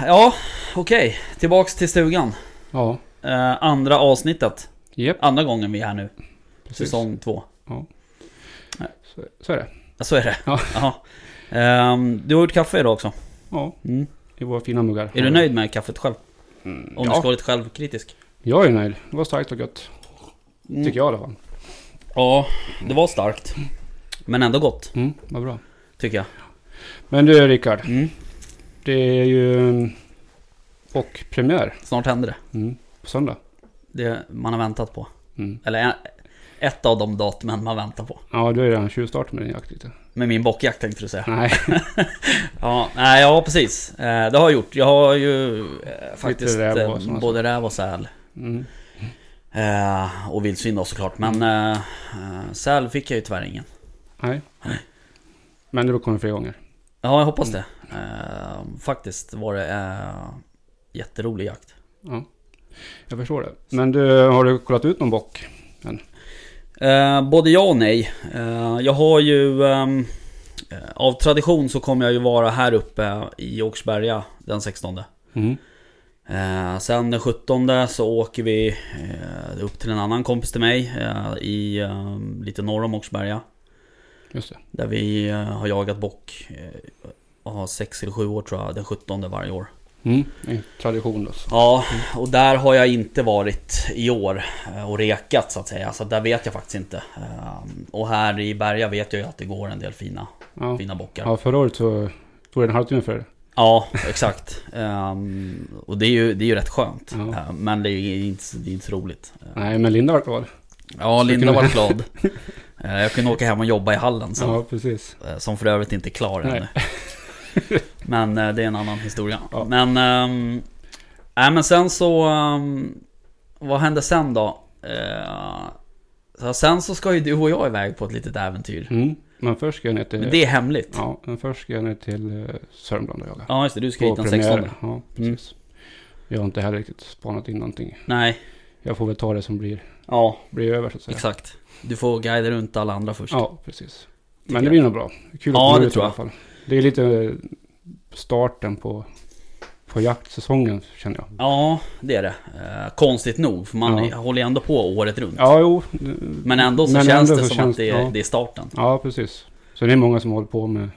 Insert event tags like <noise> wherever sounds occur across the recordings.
Ja, okej. Tillbaks till stugan. Ja, Eh, andra avsnittet. Japp. Andra gången vi är här nu. precis. Säsong två. Så, så är det. Ja, så är det. Ja. Jaha. Ehm, du har gjort kaffe idag också. Ja, Mm. i våra fina muggar. Är du nöjd med kaffet själv? Mm, Om du ska ja, vara lite självkritisk. jag är nöjd. Det var starkt och gött. Mm. Tycker jag i alla fall. Ja, det var starkt. Men ändå gott, Mm, vad bra. tycker jag. Men du Rickard, Mm. Det är ju mm, bockpremiär Snart händer det. mm, på söndag. Det man har väntat på. Mm. Eller en- ett av de datumen man väntar på. Ja, du är redan tjuvstart med din jakt lite. Med min bockjakt tänkte du säga. Nej, <laughs> Ja, nej, ja precis. Eh, det har jag gjort. Jag har ju eh, faktiskt räv eh, både räv och säl. mm. Eh, och vildsvin då såklart. Men eh, eh, säl fick jag ju tyvärr ingen. nej. Men det kommer fler gånger. Ja, jag hoppas det. Eh, faktiskt var det eh, jätterolig jakt. Ja, jag förstår det. Men du, har du kollat ut någon bock? Eh, både ja och nej. Eh, jag har ju... ehm, eh, av tradition så kommer jag ju vara här uppe i Åkersberga den 16. Mm. Eh, sen den 17 så åker vi eh, upp till en annan kompis till mig eh, i eh, lite norr om Åkersberga. Just det. Där vi eh, har jagat bock har sex eller sju år tror jag, den 17 varje år. Mm. Tradition då. så. Ja, och där har jag inte varit i år eh, och rekat så att säga. Så där vet jag faktiskt inte. Eh, Och här i Berga vet jag ju att det går en del fina, Ja. fina bockar. ja, förra året så tog det en halvtimme för det. Ja, exakt. Ehm, och det är, ju, det är ju rätt skönt. Ja. Eh, Men det är ju inte, det är inte så roligt. Nej, men Linda var glad. Ja, Linda var glad. <laughs> Jag kunde åka hem och jobba i hallen sen. Ja, precis. Som för övrigt inte är klar Nej. ännu. <laughs> <laughs> Men eh, det är en annan historia. Ja. Men... Um, men sen så... ehm, vad hände sen då? Eh, så sen så ska ju du och jag iväg på ett litet äventyr. Mm. Men först ska jag ner till... Men det är hemligt. Ja, men först ska jag ner till uh, Sörmland och jaga. Ja just det, du ska hit På den premiär. 16. Ja, precis. Jag har inte heller riktigt spanat in någonting. Nej, Jag får väl ta det som blir, ja blir över så att säga. exakt. Du får guida runt alla andra först. Ja, precis. Men det blir nog bra. Kul Ja, att komma det ut i alla fall. Det är lite starten på, på jaktsäsongen känner jag. Ja, det är det. Eh, konstigt nog, för man Ja. håller ändå på året runt. Ja, jo. Men ändå så Men känns ändå det som känns- att det är, ja. det är starten. Ja, precis. Så det är många som håller på med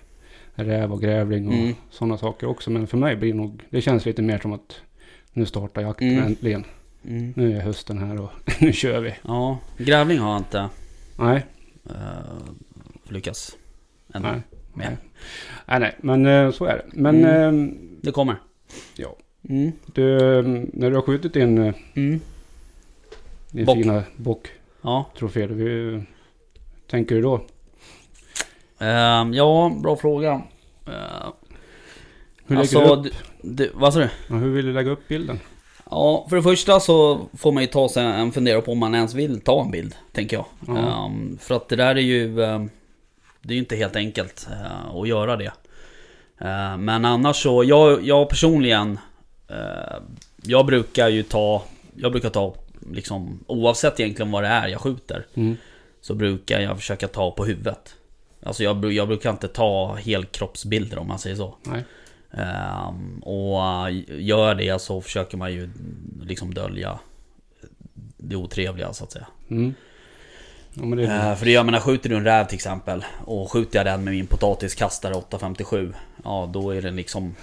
räv och grävling och Mm. sådana saker också. Men för mig blir det nog, det känns lite mer som att nu startar jakten Mm. äntligen. Mm. Nu är hösten här och <laughs> nu kör vi. Ja, grävling har jag inte Nej, uh, lyckats ännu nej. Nej. nej, nej, men eh, så är det. Men Mm. eh, Det kommer. ja, Mm. du, eh, när du har skjutit din, eh, Mm. din Bock. fina bocktrofé, Ja. hur tänker du då? Ehm, ja, bra fråga. Uh, Hur alltså, lägger du upp? du, vad sa du? Ja, hur vill du lägga upp bilden? Ja, för det första så får man ju ta sig en fundera på om man ens vill ta en bild, tänker jag. Ja. Ehm, för att det där är ju... ehm, det är ju inte helt enkelt eh, att göra det. Eh, men annars så, jag, jag personligen... eh, jag brukar ju ta... Jag brukar ta liksom, oavsett egentligen vad det är jag skjuter. Mm. Så brukar jag försöka ta på huvudet. Alltså jag, jag brukar inte ta helkroppsbilder om man säger så. Nej. Ehm, och äh, gör det så försöker man ju liksom dölja det otrevliga så att säga. Mm. Ja, men det är Eh, för det jag skjuter du en räv till exempel och skjuter jag den med min potatiskastare 857 Ja då är den liksom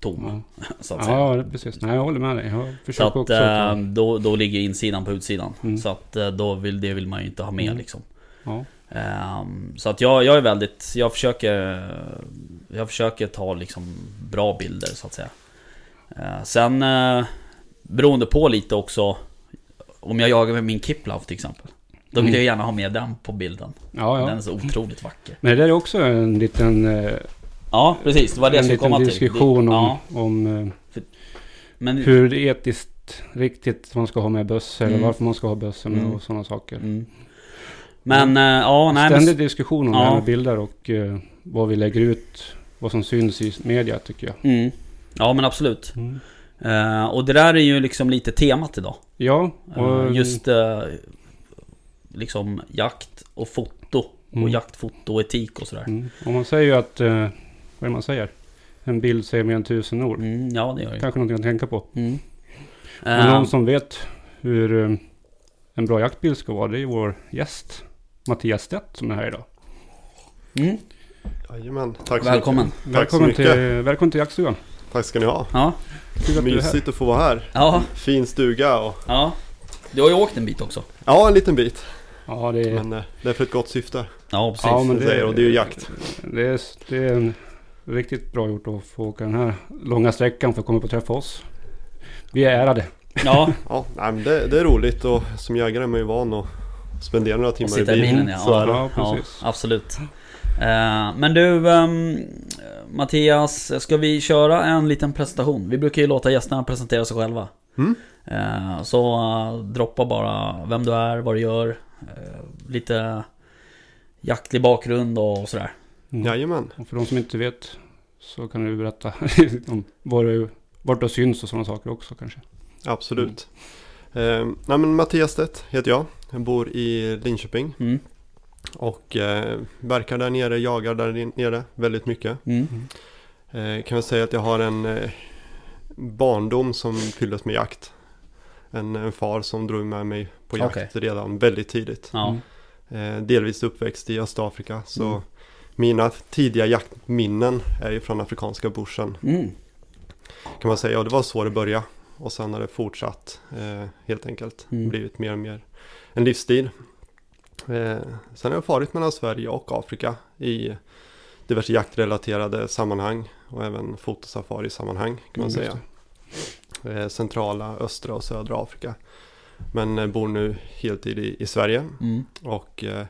tom <laughs> så att säga. Ja, precis. Nej, jag håller med dig. Jag Så att också. eh, då, då ligger insidan på utsidan. Mm. Så att eh, då vill, det vill man ju inte ha med Mm. liksom. ja. Ehm, så att jag, jag är väldigt, jag försöker Jag försöker ta liksom bra bilder så att säga Eh, Sen uh, Beroende på lite också Om jag jagar med min Kiplav till exempel Då vill jag gärna ha med den på bilden Ja, Den ja. är så otroligt vacker Men det där är också en liten, eh, Ja precis, det var det jag en skulle liten komma diskussion till Det- om, ja, om eh, men, hur etiskt riktigt man ska ha med bössor Mm. eller varför man ska ha bössor med Mm. och sådana saker. mm. Men eh, ja, nej men, Ständig diskussion om Ja. det här med bilder och eh, vad vi lägger ut, vad som syns i media tycker jag. mm. Ja men absolut. Eh, Och det där är ju liksom lite temat idag Ja, och Just eh, liksom jakt och foto och Mm. jaktfoto och etik och sådär. Mm. Och man säger ju att eh, vad är det man säger? En bild säger mer än tusen ord. Mm, ja, det gör det. Kanske någonting att tänka på. Mm. Men Eh, någon som vet hur eh, en bra jaktbild ska vara, det är vår gäst. Mattias Stedt som är här idag. mm, Jajamän, tack så välkommen. mycket. Tack så Välkommen mycket. till, välkommen till jaktstugan. Tack ska ni ha. Ja, att. Mysigt att få vara här. ja, Fin stuga och ja. Du har ju åkt en bit också. ja, en liten bit. Ja, det är, Men eh, det är för ett gott syfte. Ja, precis. ja, men det säger, och det är ju jakt. Det är, det är en riktigt bra gjort att få åka den här långa sträckan för att komma och träffa oss. Vi är ärade. Ja, <laughs> Ja, nej, men det, det är roligt och som jägare är man ju van att spendera några och timmar sitta i bilen ja. Så. Ja, ja, precis. absolut. Eh, men du ehm, Mattias, ska vi köra en liten presentation? Vi brukar ju låta gästerna presentera sig själva. Mm. Eh, så droppa bara vem du är, vad du gör, lite jaktlig bakgrund och sådär. Mm. Jajamän. Och för de som inte vet så kan du berätta <laughs> om var du, vart du syns och sådana saker också kanske. Absolut. Eh, nej, men Mattias Stedt heter jag. Jag bor i Linköping Mm. och eh, verkar där nere, jagar där nere väldigt mycket. Mm. Eh, kan jag säga att jag har en eh, barndom som fylldes med jakt. En, en far som drog med mig på jakt Okej. redan väldigt tidigt. Ja. Eh, delvis uppväxt i Östafrika. Så Mm. mina tidiga jaktminnen är ju från afrikanska bushen. Mm. Kan man säga. Och det var så det började. Och sen har det fortsatt eh, helt enkelt. Mm. Blivit mer och mer en livsstil. Eh, sen har jag farit mellan Sverige och Afrika i diverse jaktrelaterade sammanhang. Och även fotosafari-sammanhang kan man Mm, just säga. Eh, centrala, östra och södra Afrika. Men eh, bor nu heltid i, i Sverige. Mm. Och eh,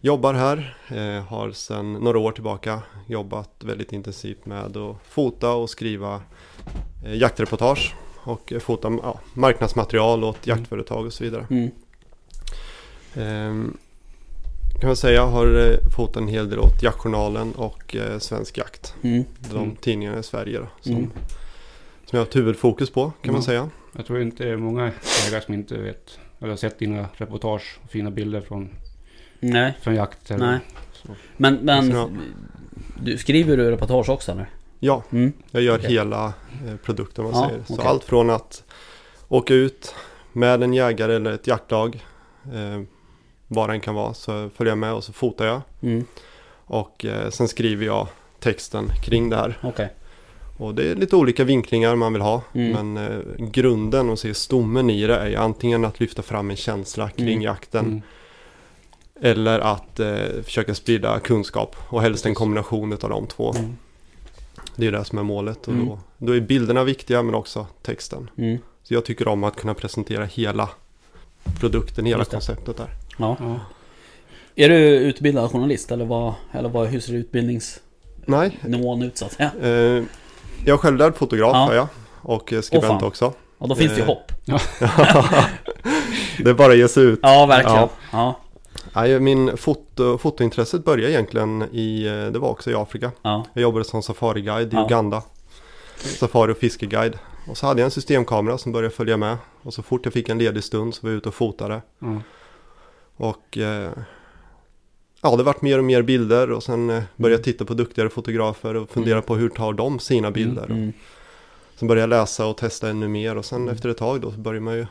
jobbar här. Eh, har sedan några år tillbaka jobbat väldigt intensivt med att fota och skriva eh, jaktreportage. Och fota ja, marknadsmaterial åt Mm. jaktföretag och så vidare. Mm. Ehm, kan man säga har eh, fotat en hel del åt Jaktjournalen och Svensk Jakt. Mm. De Mm. tidningarna i Sverige då, som, Mm. Som jag har haft huvudfokus på kan man Mm. säga. Jag tror inte det är många jägare som inte vet eller har sett dina reportage och fina bilder från, Nej, från jakt. eller Nej. Så. men, men Ja. du, skriver du reportage också eller? Ja, Mm. Jag gör Okej. hela eh, produkten man Ja, säger. Så okej. allt från att åka ut med en jägare eller ett jaktlag. Eh, vad den kan vara. Så följer jag med och så fotar jag. Mm. Och eh, sen skriver jag texten kring det här. Okej. Och det är lite olika vinklingar man vill ha. Mm. Men eh, grunden och se stommen i det är ju antingen att lyfta fram en känsla kring Mm. jakten. Mm. Eller att eh, försöka sprida kunskap. Och helst en kombination av de två. Mm. Det är det som är målet. Och Mm. då, då är bilderna viktiga men också texten. Mm. Så jag tycker om att kunna presentera hela produkten, hela konceptet där. Ja. Ja. Är du utbildad journalist eller vad, eller vad, hur ser utbildningsnivån ut så att säga? eh, jag är självlärd fotograf Ja. jag. Och eh, skribent fan. också. Ja, då finns det ju Eh. hopp. <laughs> det är bara att ge sig ut. Ja, verkligen. Ja. Ja. Min foto, fotointresset började egentligen i, eh, det var också i Afrika. Ja. Jag jobbade som safariguide i Ja. Uganda. Safari och fiskeguide. Och så hade jag en systemkamera som började följa med. Och så fort jag fick en ledig stund så var jag ute och fotade. Ja. Och eh, ja, det vart mer och mer bilder och sen eh, började jag titta på duktigare fotografer och fundera Mm. på hur tar de sina bilder. Mm. Sen började jag läsa och testa ännu mer och sen Mm. efter ett tag då så börjar man ju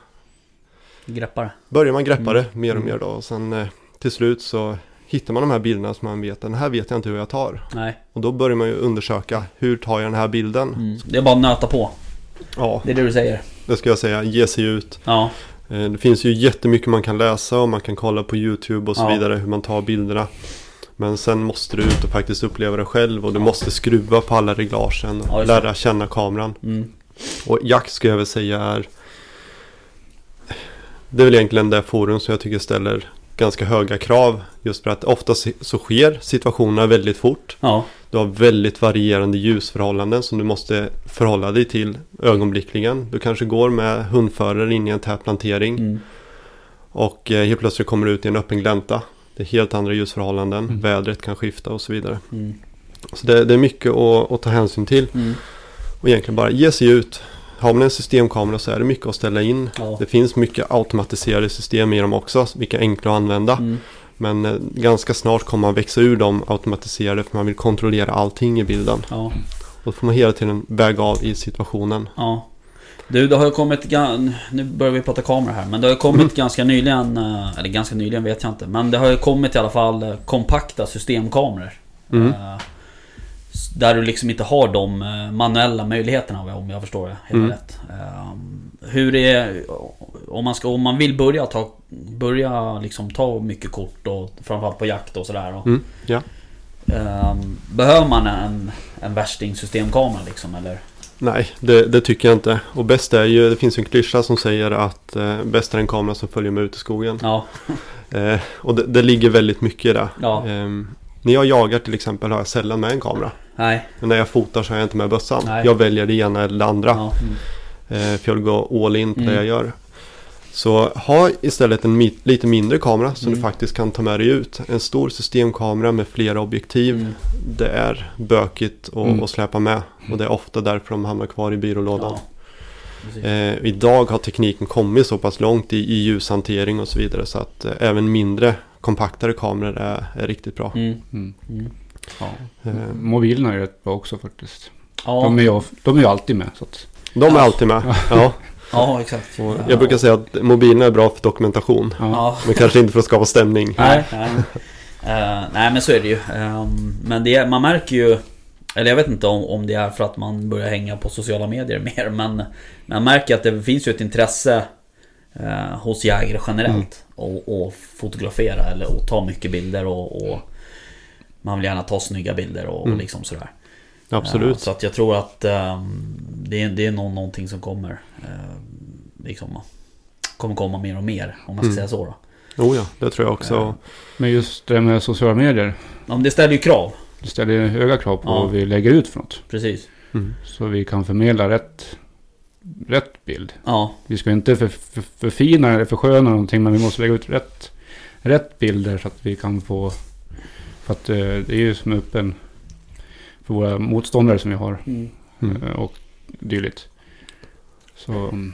Greppare. börjar man greppa det mer och Mm. mer då och sen eh, till slut så hittar man de här bilderna som man vet den här vet jag inte hur jag tar. Nej. Och då börjar man ju undersöka hur tar jag den här bilden? Mm. Det är bara att nöta på. Ja, Det är det du säger. det ska jag säga, ge sig ut. Ja. Eh, Det finns ju jättemycket man kan läsa och man kan kolla på YouTube och så Ja. vidare hur man tar bilderna. Men sen måste du ut och faktiskt uppleva det själv och du måste skruva på alla reglagen och Ja, lära känna kameran. Mm. Och jakt ska jag väl säga är Det är väl egentligen det forum som jag tycker ställer ganska höga krav. Just för att ofta så sker situationerna väldigt fort. Ja. Du har väldigt varierande ljusförhållanden som du måste förhålla dig till ögonblickligen. Du kanske går med hundförare in i en tät plantering. Mm. Och eh, helt plötsligt kommer du ut i en öppen glänta. Det är helt andra ljusförhållanden. Mm. Vädret kan skifta och så vidare. Mm. Så det, det är mycket att, att ta hänsyn till. Mm. Och egentligen bara ge sig ut. Har man en systemkamera så är det mycket att ställa in. Ja. Det finns mycket automatiserade system i dem också. Vilka är enkla att använda. Mm. Men eh, ganska snart kommer man växa ur de automatiserade för man vill kontrollera allting i bilden. Ja. Och då får man hela tiden väga av i situationen. Ja. Du, det har ju kommit... Nu börjar vi prata kamera här. Men det har ju kommit ganska nyligen... eh, Eller ganska nyligen vet jag inte. Men det har ju kommit i alla fall eh, kompakta systemkameror. Mm. Där du liksom inte har de manuella möjligheterna om jag förstår det helt Mm. rätt. Hur är... Om man, ska, om man vill börja ta... Börja liksom ta mycket kort och framförallt på jakt och sådär. och, Mm, ja. eh, Behöver man en, en värsting systemkamera liksom eller? Nej, det, det tycker jag inte. Och bäst är ju, det finns ju en klyscha som säger att eh, bäst är en kamera som följer med ut i skogen. Ja, <laughs> Eh, och det, det ligger väldigt mycket i det. Ja. Ehm, när jag jagar till exempel har jag sällan med en kamera. nej. Men när jag fotar så har jag inte med bössan. Nej. Jag väljer det ena eller det andra. Ja, mm. Eh, för jag vill gå all in på Mm. det jag gör. Så ha istället en mi- lite mindre kamera som Mm. du faktiskt kan ta med dig ut. En stor systemkamera med flera objektiv. Mm. Det är bökigt att Mm. att släpa med. Och det är ofta därför de hamnar kvar i byrålådan. Ja. Eh, idag har tekniken kommit så pass långt i, i ljushantering och så vidare så att eh, även mindre kompaktare kameror är, är riktigt bra. Mm. Mm. Mm. Ja. Eh, Mobilerna är rätt bra också faktiskt. Ja, De, är ju, de är ju alltid med. Så att, de är alltid med. Ja. <laughs> ja exakt. Och jag brukar säga att mobilerna är bra för dokumentation. ja. Men kanske inte för att skapa stämning. Nej, nej. Eh, nej men så är det ju. Ehm, men det, man märker ju Eller jag vet inte om, om det är för att man börjar hänga på sociala medier <laughs> mer men Man märker att det finns ju ett intresse eh, Hos jägare generellt och, och fotografera eller och ta mycket bilder och, och Man vill gärna ta snygga bilder och, och Mm. liksom sådär. Absolut. Eh, så att jag tror att ehm, det, är, det är nog någonting som kommer eh, Liksom Kommer komma mer och mer om man ska Mm. säga så då. Oh ja, det tror jag också. Ja. Men just det med sociala medier. Ja, men det ställer ju krav. Det ställer ju höga krav på Ja. vad vi lägger ut för något. Precis. Mm. Så vi kan förmedla rätt, rätt bild. Ja, Vi ska inte för, för, förfina eller försköna någonting. Men vi måste lägga ut rätt, rätt bilder så att vi kan få... För att eh, det är ju som öppen för våra motståndare som vi har. Mm. Mm. Och dylikt. Så mm,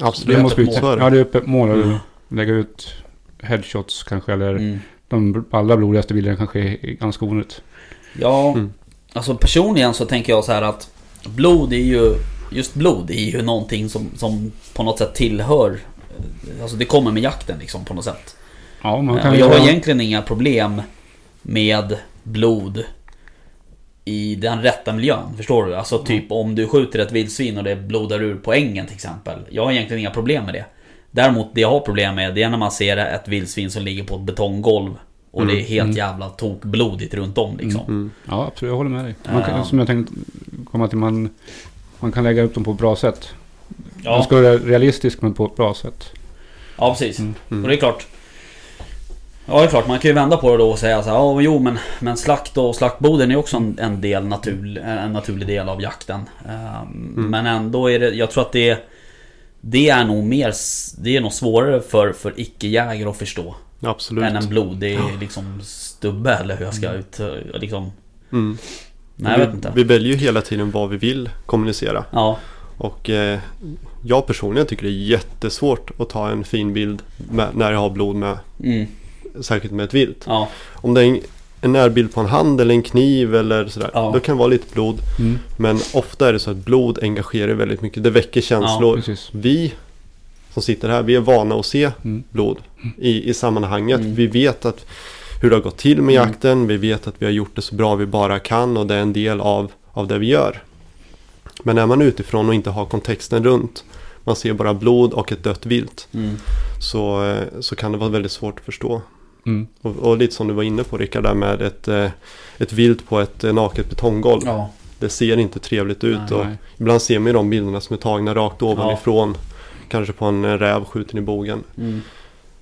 Absolut. det måste vi... Ja, det är öppet mål. Mm. Lägga ut headshots kanske. Eller Mm. de allra blodigaste bilderna kanske är ganska onödigt. Ja, Mm. alltså personligen så tänker jag så här att blod är ju Just blod är ju någonting som, som på något sätt tillhör Alltså det kommer med jakten liksom på något sätt. Ja, man kan jag har egentligen inga problem med blod i den rätta miljön. Förstår du? Alltså typ om du skjuter ett vildsvin och det blodar ur på ängen till exempel. Jag har egentligen inga problem med det. Däremot det jag har problem med det är när man ser ett vildsvin som ligger på ett betonggolv. Och det är helt Mm. jävla tokblodigt runt om liksom. Mm. Ja, absolut. Jag håller med dig. Man kan. Som jag tänkte komma till. Man, man kan lägga upp dem på ett bra sätt. Man Ja, ska vara realistisk men på ett bra sätt. ja precis. Mm. Mm. Och det är klart. Ja det är klart, man kan ju vända på det då och säga så här, ja jo men, men slakt och slaktboden är också en, en del natur, en naturlig del av jakten. Ehm, Mm. Men ändå är det, jag tror att det Det är nog mer, det är nog svårare för, för icke-jägare att förstå. Absolut. Än en blodig liksom stubbe eller hur jag ska ut, liksom. Mm. Nej jag vi, vet inte. vi väljer ju hela tiden vad vi vill kommunicera. Ja, Och eh, jag personligen tycker det är jättesvårt att ta en fin bild med, när jag har blod med. mm, Särskilt med ett vilt. ja, Om det är en, en närbild på en hand eller en kniv eller sådär. Ja. Då kan det vara lite blod. Mm. Men ofta är det så att blod engagerar väldigt mycket. Det väcker känslor. Precis. vi som sitter här, vi är vana att se Mm. blod i, i sammanhanget. Mm. Vi vet att hur det har gått till med Mm. jakten. Vi vet att vi har gjort det så bra vi bara kan och det är en del av, av det vi gör. Men är man utifrån och inte har kontexten runt, man ser bara blod och ett dött vilt, mm, så, eh, så kan det vara väldigt svårt att förstå. Mm. Och, och lite som du var inne på Rickard, där med ett, eh, ett vilt på ett eh, naket betonggolv. ja, Det ser inte trevligt ut. Nej. och Nej. ibland ser man ju de bilderna som är tagna rakt ovanifrån. Kanske på en eh, räv skjuten i bogen. mm,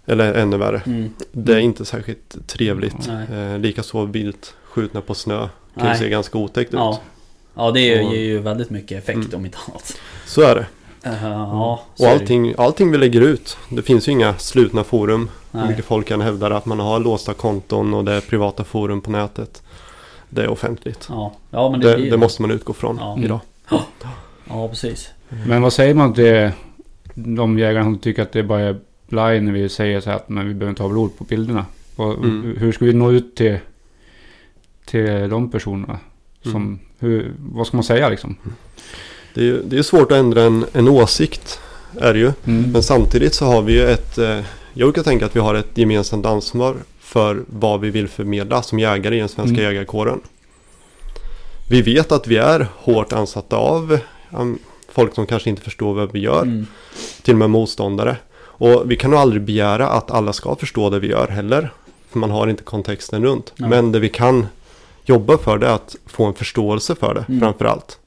Eller ännu värre. mm, Det är inte särskilt trevligt. Eh, Likaså vilt skjutna på snö. Kan ju se ganska otäckt ja. ut. Ja det ger ger ju väldigt mycket effekt Mm. om inte annat. Så är det. Uh, ja, så Och ju. allting, allting vi lägger ut. Det finns ju inga slutna forum. Hur Nej. mycket folk kan hävda att man har låsta konton och det är privata forum på nätet. Det är offentligt. Ja, ja men det, Det, blir det måste man utgå från Ja. idag. Ja, precis. Men vad säger man till de jägarna som tycker att det bara är blaj när vi säger så här att men vi behöver inte ha blod på bilderna? Och, Mm. Hur ska vi nå ut till, till de personerna? Som, Mm. hur, vad ska man säga liksom? Det är ju det är svårt att ändra en, en åsikt. Är det ju. Mm. Men samtidigt så har vi ju ett... Jag brukar tänka att vi har ett gemensamt ansvar för vad vi vill förmedla som jägare i den svenska Mm. jägarkåren. Vi vet att vi är hårt ansatta av um, folk som kanske inte förstår vad vi gör. Mm. Till och med motståndare. Och vi kan nog aldrig begära att alla ska förstå det vi gör heller. För man har inte kontexten runt. Ja. Men det vi kan jobba för det är att få en förståelse för det Mm. framför allt.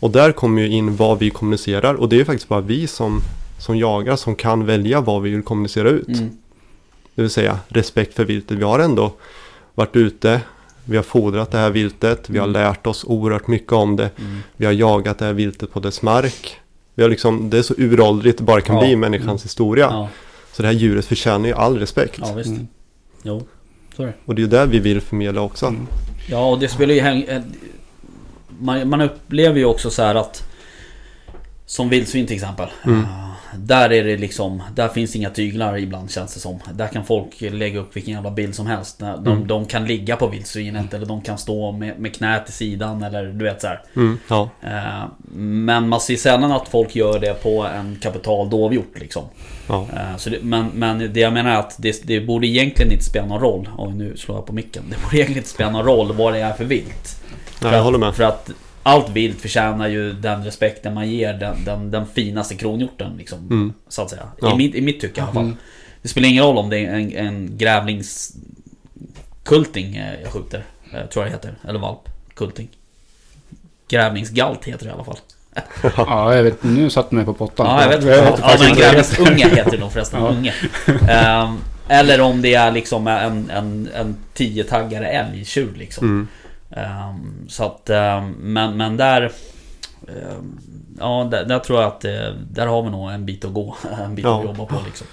Och där kommer ju in vad vi kommunicerar. Och det är faktiskt bara vi som, som jagar som kan välja vad vi vill kommunicera ut. Mm. Det vill säga respekt för viltet. Vi har ändå varit ute, vi har fodrat det här viltet, vi har Mm. lärt oss oerhört mycket om det. Mm. Vi har jagat det här viltet på dess mark. Vi har liksom, det är så uråldrigt det bara kan Ja. bli i människans historia. Ja, Så det här djuret förtjänar ju all respekt. ja visst. Mm. Jo, så är det. Och det är ju det vi vill förmedla också. Mm. Ja, och det spelar ju häng... eh, Man, man upplever ju också så här att Som vildsvin till exempel. Mm. Där är det liksom, där finns inga tyglar ibland känns det som. Där kan folk lägga upp vilken jävla bild som helst. De, Mm. de kan ligga på vildsvinet eller de kan stå med, med knät i sidan eller du vet så. Mm, ja, Eh, Men man ser sällan att folk gör det på en kapital dovhjort liksom. ja. Eh, Så det, men, men det jag menar är att det, det borde egentligen inte spela någon roll. Oj nu slår jag på micken. Det borde egentligen inte spela någon roll vad det är för vilt. Nej, jag håller med. För att allt vilt förtjänar ju den respekten man ger den, den, den finaste kronhjorten liksom. Mm. Så att säga. Ja. I, mitt, I mitt tycke i alla fall. Mm. Det spelar ingen roll om det är en, en grävlingskulting eh, jag skjuter. eh, Tror jag det heter. Eller valp. Kulting. Grävlingsgalt heter det i alla fall. <laughs> Ja, jag vet. Nu satt du mig på pottan. Ja, jag vet. Jag Ja, vet ja men grävlingsunge heter det nog förresten. Ja. Unge. <laughs> Ehm, eller om det är liksom en, en, en tiotaggare älgtjur liksom. Mm. Ehm, så att, ehm, men, men där... ehm, ja, där, där tror jag att eh, där har vi nog en bit att gå. <laughs> En bit Ja. att jobba på liksom.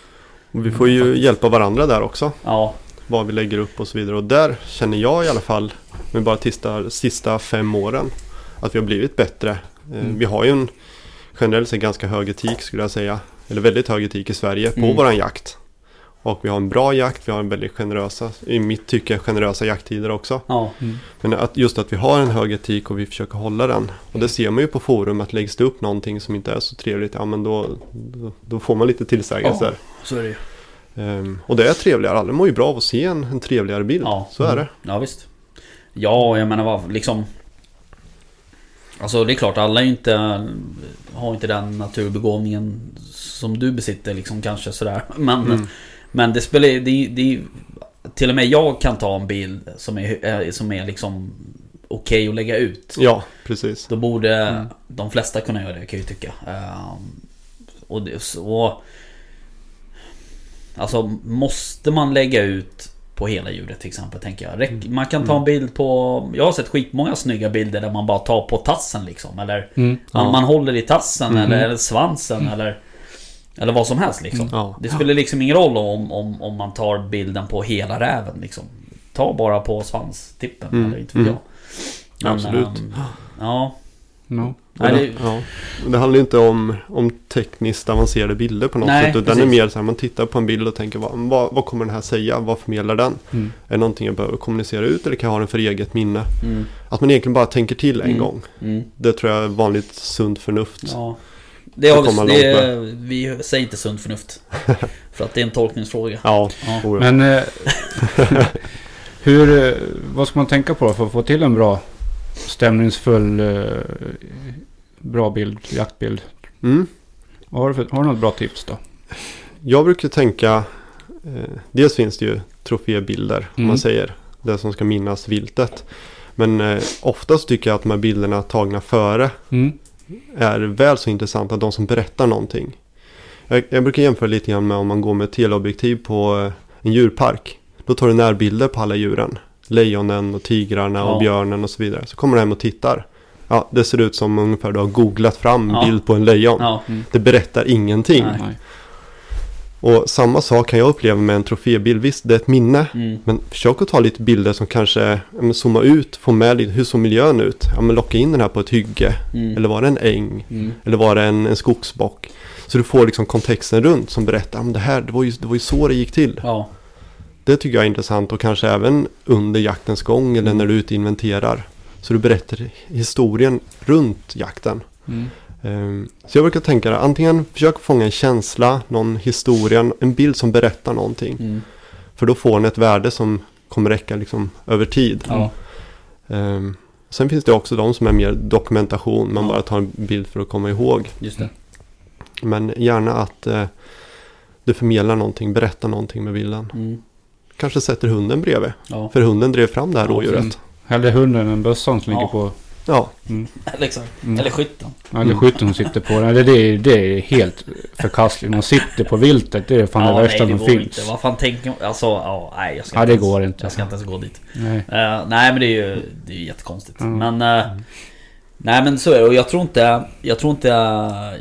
Och vi får ju Faktiskt. hjälpa varandra där också. Ja, Vad vi lägger upp och så vidare. Och där känner jag i alla fall, med bara tista, sista fem åren, att vi har blivit bättre. Eh, Mm. Vi har ju en generellt sett ganska hög etik skulle jag säga. Eller väldigt hög etik i Sverige på Mm. våran jakt. Och vi har en bra jakt, vi har en väldigt generösa, i mitt tycke generösa jakttider också. ja, Mm. Men att just att vi har en hög etik och vi försöker hålla den. Och det ser man ju på forum att läggs det upp någonting som inte är så trevligt, ja men då, då, då får man lite tillsägelser. så är det ju. Ehm, och det är trevligare, alla mår ju bra av att se en, en trevligare bild. Ja. Så är det. Ja visst. Ja, jag menar vad liksom... Alltså det är klart, alla är inte... Har inte den naturbegåvningen som du besitter liksom kanske sådär. <laughs> Men, Mm. Men det spelar det, det, Till och med jag kan ta en bild som är, som är liksom okej att lägga ut. Ja, precis. Då borde Mm. de flesta kunna göra det kan jag ju tycka. Ehm, och, det, och Alltså måste man lägga ut på hela djuret till exempel tänker jag. Räck, man kan ta en bild på... Jag har sett skitmånga snygga bilder där man bara tar på tassen liksom. Eller Mm. man, Ja. man håller i tassen Mhm. eller, eller svansen eller... Eller vad som helst liksom. Ja. Det spelar liksom ingen roll om, om, om man tar bilden på hela räven liksom. Ta bara på svanstippen Mm, eller inte vet mm. jag. Men, Absolut. ehm, ja, No. Nej, det- det, ja. Det handlar ju inte om, om tekniskt avancerade bilder på något Nej, sätt. Utan det är mer så här, man tittar på en bild och tänker vad, vad, vad kommer den här säga? Vad förmedlar den? Mm. Är det någonting jag behöver kommunicera ut eller kan jag ha den för eget minne? mm, Att man egentligen bara tänker till en Mm. gång. mm. Det tror jag är vanligt sunt förnuft. Ja. Det har vi, det, vi säger inte sunt förnuft. <laughs> För att det är en tolkningsfråga. Ja, Ja. Men eh, <laughs> hur, eh, vad ska man tänka på för att få till en bra stämningsfull eh, bra bild, jaktbild? Mm. Har du, för, har du något bra tips då? Jag brukar tänka, eh, dels finns det ju trofébilder, om Mm. man säger. Det som ska minnas viltet. Men eh, oftast tycker jag att de här bilderna tagna före Mm. Är väl så intressanta, de som berättar någonting. Jag, jag brukar jämföra lite grann med om man går med teleobjektiv på eh, en djurpark. Då tar du närbilder på alla djuren. Lejonen och tigrarna Ja. och björnen och så vidare. Så kommer du hem och tittar. Ja, det ser ut som ungefär du har googlat fram Ja. bild på en lejon. Ja. Det berättar ingenting. Nej. Och samma sak kan jag uppleva med en trofébild. Visst, det är ett minne. Mm. Men försök att ta lite bilder som kanske ja, men zooma ut, få med lite, hur såg miljön ut? Ja, men locka in den här på ett hygge. Mm. Eller var det en äng? Mm. Eller var det en, en skogsbock? Så du får liksom kontexten runt som berättar, ja, men det här, det var, ju, det var ju så det gick till. Ja. Det tycker jag är intressant och kanske även under jaktens gång eller när du är ute och inventerar. Så du berättar historien runt jakten. Ehm, Så jag brukar tänka antingen försök fånga en känsla, någon historia, en bild som berättar någonting. Mm. För då får den ett värde som kommer räcka liksom över tid. Ja. Ehm, Sen finns det också de som är mer dokumentation, man Ja. bara tar en bild för att komma ihåg. Just det. Men gärna att eh, du förmedlar någonting, berättar någonting med bilden. Mm. Kanske sätter hunden bredvid. Ja. För hunden drev fram det här Ja, rådjuret. Mm. Hellre hunden än bössan som Ja. ligger på... Ja, Mm. Eller <laughs> exakt. Mm. Eller skytten. Eller skytten som sitter på den. Det, är- det är helt förkastligt. Man sitter på viltet. Det är fan det värsta nej, det som finns. inte. Vad fan tänker Alltså, ja, nej jag ska Ja, inte det ens, går inte. Jag ska inte ens gå dit. Nej. Eh, nej men det är ju det är ju jättekonstigt. Mm. Men... eh, nej men så är det. Och jag tror inte... Jag tror inte... eh,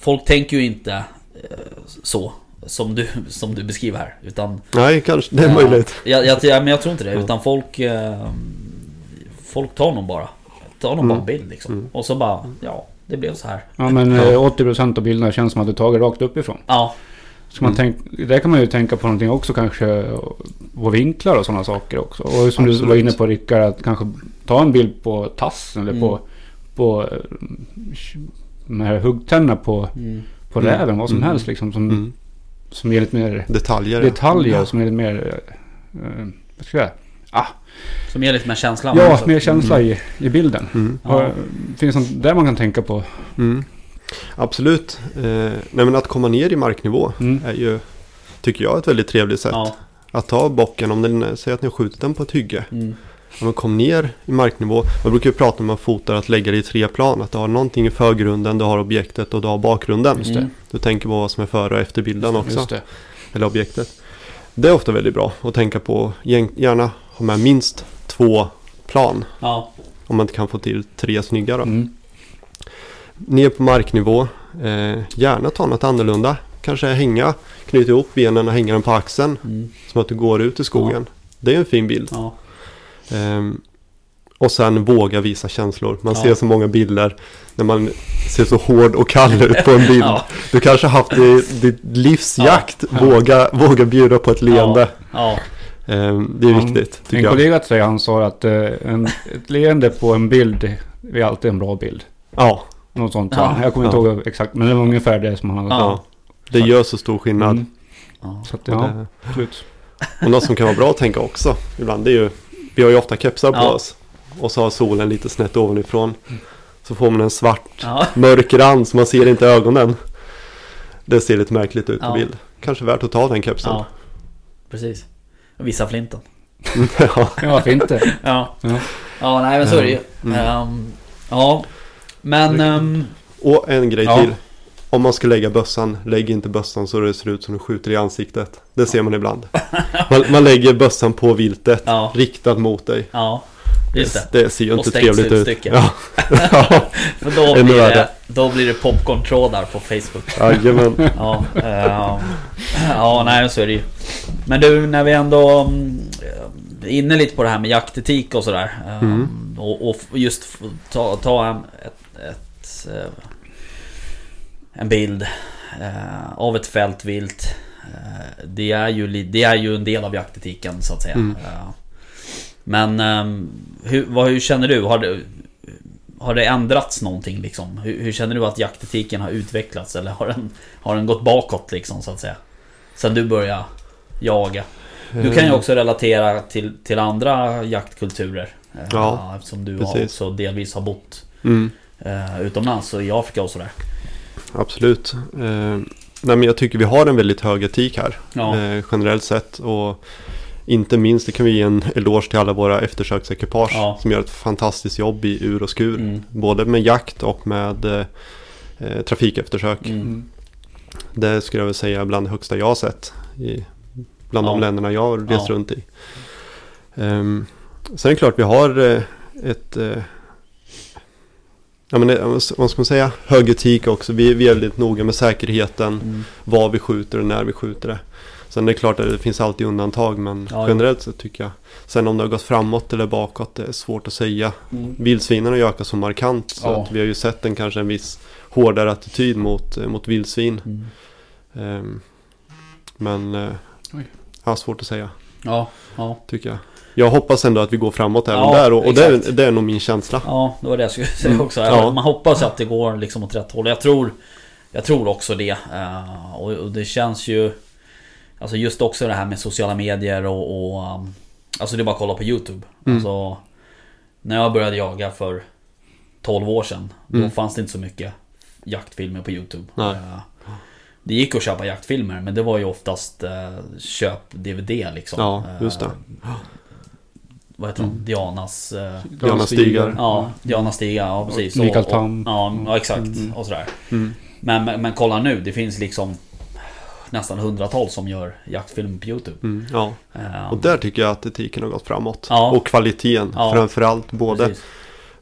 folk tänker ju inte eh, så. Som du, som du beskriver här. Utan... nej kanske, det är Ja, möjligt. Jag, jag, jag, men jag tror inte det. Mm. Utan folk... Folk tar nog bara. Tar nog bara en bild liksom. Mm. Och så bara... Ja, det blev så här. Ja men Ja. eh, 80% av bilderna känns som att det är taget rakt uppifrån. Ja. Så man Mm. tänk, där kan man ju tänka på någonting också kanske. På vinklar och sådana saker också. Och som du Absolut. var inne på Rickard, att kanske ta en bild på tassen eller på, Mm. på eh, de här huggtänderna på, Mm. på Mm. räven. Vad som Mm. helst liksom. Som, Mm. som ger lite mer Detaljer. detaljer. Ja. Som är lite mer... Eh, vad ska jag säga? Ah, Som ger lite mer känsla. ja, också. mer känsla i, i bilden. Mm. Ja. Finns det något där man kan tänka på? Mm. Absolut. Eh, nej men att komma ner i marknivå Mm. är ju, tycker jag, ett väldigt trevligt sätt. Ja. Att ta bocken, om den, säg att ni har skjutit den på ett hygge. Mm. Om man kom ner i marknivå. Man brukar ju prata om man fotar att lägga det i tre plan. Att du har någonting i förgrunden, du har objektet och du har bakgrunden. Just det. Mm. Du tänker på vad som är före och efter bilden också. Just det. Eller objektet. Det är ofta väldigt bra att tänka på. Gärna ha med minst två plan. Ja. Om man inte kan få till tre snygga då. Mm. Ner på marknivå. Eh, gärna ta något annorlunda. Kanske hänga, knyta ihop benen och hänga den på axeln. Mm. Som att du går ut i skogen. Det är en fin bild. Ja. Ehm, och sen våga visa känslor. Man Ja. ser så många bilder när man ser så hård och kall ut på en bild. <laughs> Ja. Du kanske har haft ditt, ditt livsjakt. Ja. Våga, våga bjuda på ett leende. Ehm, det är viktigt En tycker jag. kollega till sig han sa att eh, en, ett leende på en bild är alltid en bra bild. Ja, Något sånt Ja. Jag kommer inte Ja. ihåg exakt men det var ungefär det som han hade Ja. ja. Det gör så stor skillnad. Mm. Ja. Så att, Och, ja, det, absolut. och något som kan vara bra att tänka också. Ibland det är ju, vi har ju ofta kepsar på Ja. oss. Och så har solen lite snett ovanifrån. Så får man en svart Ja. mörk rand så man ser inte ögonen. Det ser lite märkligt ut på Ja. bild. Kanske värt att ta den kepsen. ja. Precis. Visa flinten. Ja. Varför inte? Ja. Ja. Ja, nej men så är det ju. Mm. Ehm, ja. Men... ehm, Och en grej Ja. till. Om man ska lägga bössan, lägg inte bössan så det ser ut som du skjuter i ansiktet. Det ser man ibland. <laughs> Man, man lägger bössan på viltet, Ja. riktad mot dig. ja. Just det. Det ser ju inte trevligt ut. Ja. <laughs> För då <laughs> blir, det, då blir det popcorn-trådar på Facebook. Jajamän. <laughs> Ja, ehm, ja nej så är det ju. Men du, när vi ändå mm, är inne lite på det här med jaktetik och sådär. ehm, Mm. Och, och just ta, ta en, ett, ett, eh, en bild eh, av ett fältvilt. Eh, Det är, ju, det är ju en del av jaktetiken så att säga. Mm. Eh, Men ehm, hur, vad, hur känner du? Har det, har det ändrats någonting liksom? Hur, hur känner du att jaktetiken har utvecklats? Eller har den, har den gått bakåt liksom så att säga? Sen du började jaga. Du kan ju också relatera till, till andra jaktkulturer. eh, Ja, Eftersom du har också delvis har bott Mm. eh, utomlands och i Afrika och sådär. Absolut. Eh, nej, men jag tycker vi har en väldigt hög etik här. Ja. Eh, generellt sett. Och inte minst, det kan vi ge en eloge till alla våra eftersöksekipage. Ja. Som gör ett fantastiskt jobb i ur och skur. Mm. Både med jakt och med eh, eh, trafikeftersök. Mm. Det skulle jag väl säga är bland det högsta jag har sett. I, bland de Ja. länderna jag har rest Ja. runt i. Um, sen är det klart vi har eh, ett... eh, ja, men, det- vad ska man säga? Hög etik också. Vi, vi är väldigt noga med säkerheten. Mm. Vad vi skjuter och när vi skjuter det. Sen är det klart att det finns alltid undantag. Men Ja, generellt så tycker jag. Sen om det har gått framåt eller bakåt. Det är svårt att säga. Mm. Vildsvinen har ju ökat så markant. Så Ja. att vi har ju sett en kanske en viss hårdare attityd mot, eh, mot vildsvin. Mm. Ehm, men eh, Oj. ja, svårt att säga. Ja, ja. tycker jag. Jag hoppas ändå att vi går framåt även Ja, där och, och det, är, det är nog min känsla. Ja, det var det jag skulle säga Mm, också. ja. Man hoppas att det går liksom åt rätt håll. Jag tror, jag tror också det. Eh, och, och det känns ju... Alltså just också det här med sociala medier och... och um, alltså det är bara att kolla på YouTube. Mm. Alltså, när jag började jaga för 12 år sedan. Då Mm. fanns det inte så mycket jaktfilmer på YouTube. Nej. Eh, det gick att köpa jaktfilmer men det var ju oftast eh, köp DVD liksom. Ja, just det. Eh, vad heter de? Dianas... eh, Diana Stigar. Ja, Diana Stiga, ja precis. Mikael Tam. ja, ja, exakt. Mm. Och sådär. Mm. Men, men, men kolla nu, det finns liksom nästan hundratals som gör jaktfilm på YouTube. Mm, ja. Eh, Och där tycker jag att etiken har gått framåt. Ja. Och kvaliteten Ja. framförallt. Både precis.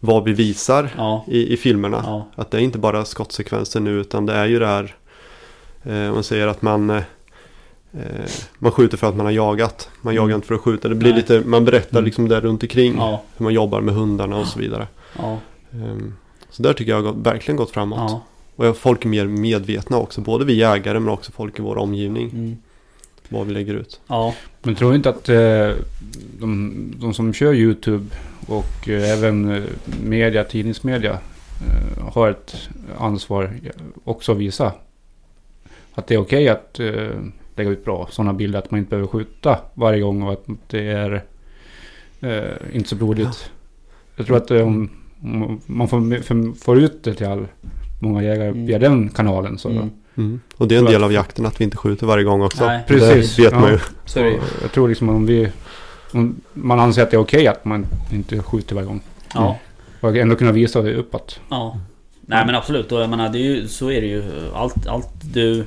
vad vi visar Ja, i, i filmerna. ja, Att det är inte bara skottsekvenser nu utan det är ju det här. Eh, man säger att man eh, man skjuter för att man har jagat. Man Mm. jagar inte för att skjuta. Det blir Nej. lite, man berättar Mm. liksom där runt omkring. Hur man jobbar med hundarna och så vidare. Ehm, så där tycker jag har gått, verkligen gått framåt. Ja. Och jag- folk är mer medvetna också. Både vi jägare men också folk i vår omgivning. Mm. Vad vi lägger ut. Ja, Men tror du inte att eh, de, de som kör YouTube och eh, även eh, media, tidningsmedia eh, har ett ansvar också att visa att det är okej att lägga ut bra sådana bilder att man inte behöver skjuta varje gång och att det är inte så blodigt. Jag tror att om, om man får, för, får ut det till all, många jägare Mm. via den kanalen så mm. Mm. Och det är en del av jakten att vi inte skjuter varje gång också. Nej. Precis, Det vet man ja. det ju. Och Jag tror liksom om vi... Om man anser att det är okej att man inte skjuter varje gång. Ja. Och ändå kunna visa det uppåt. Ja. Nej men absolut, och jag menar det är ju, så är det ju. Allt, allt du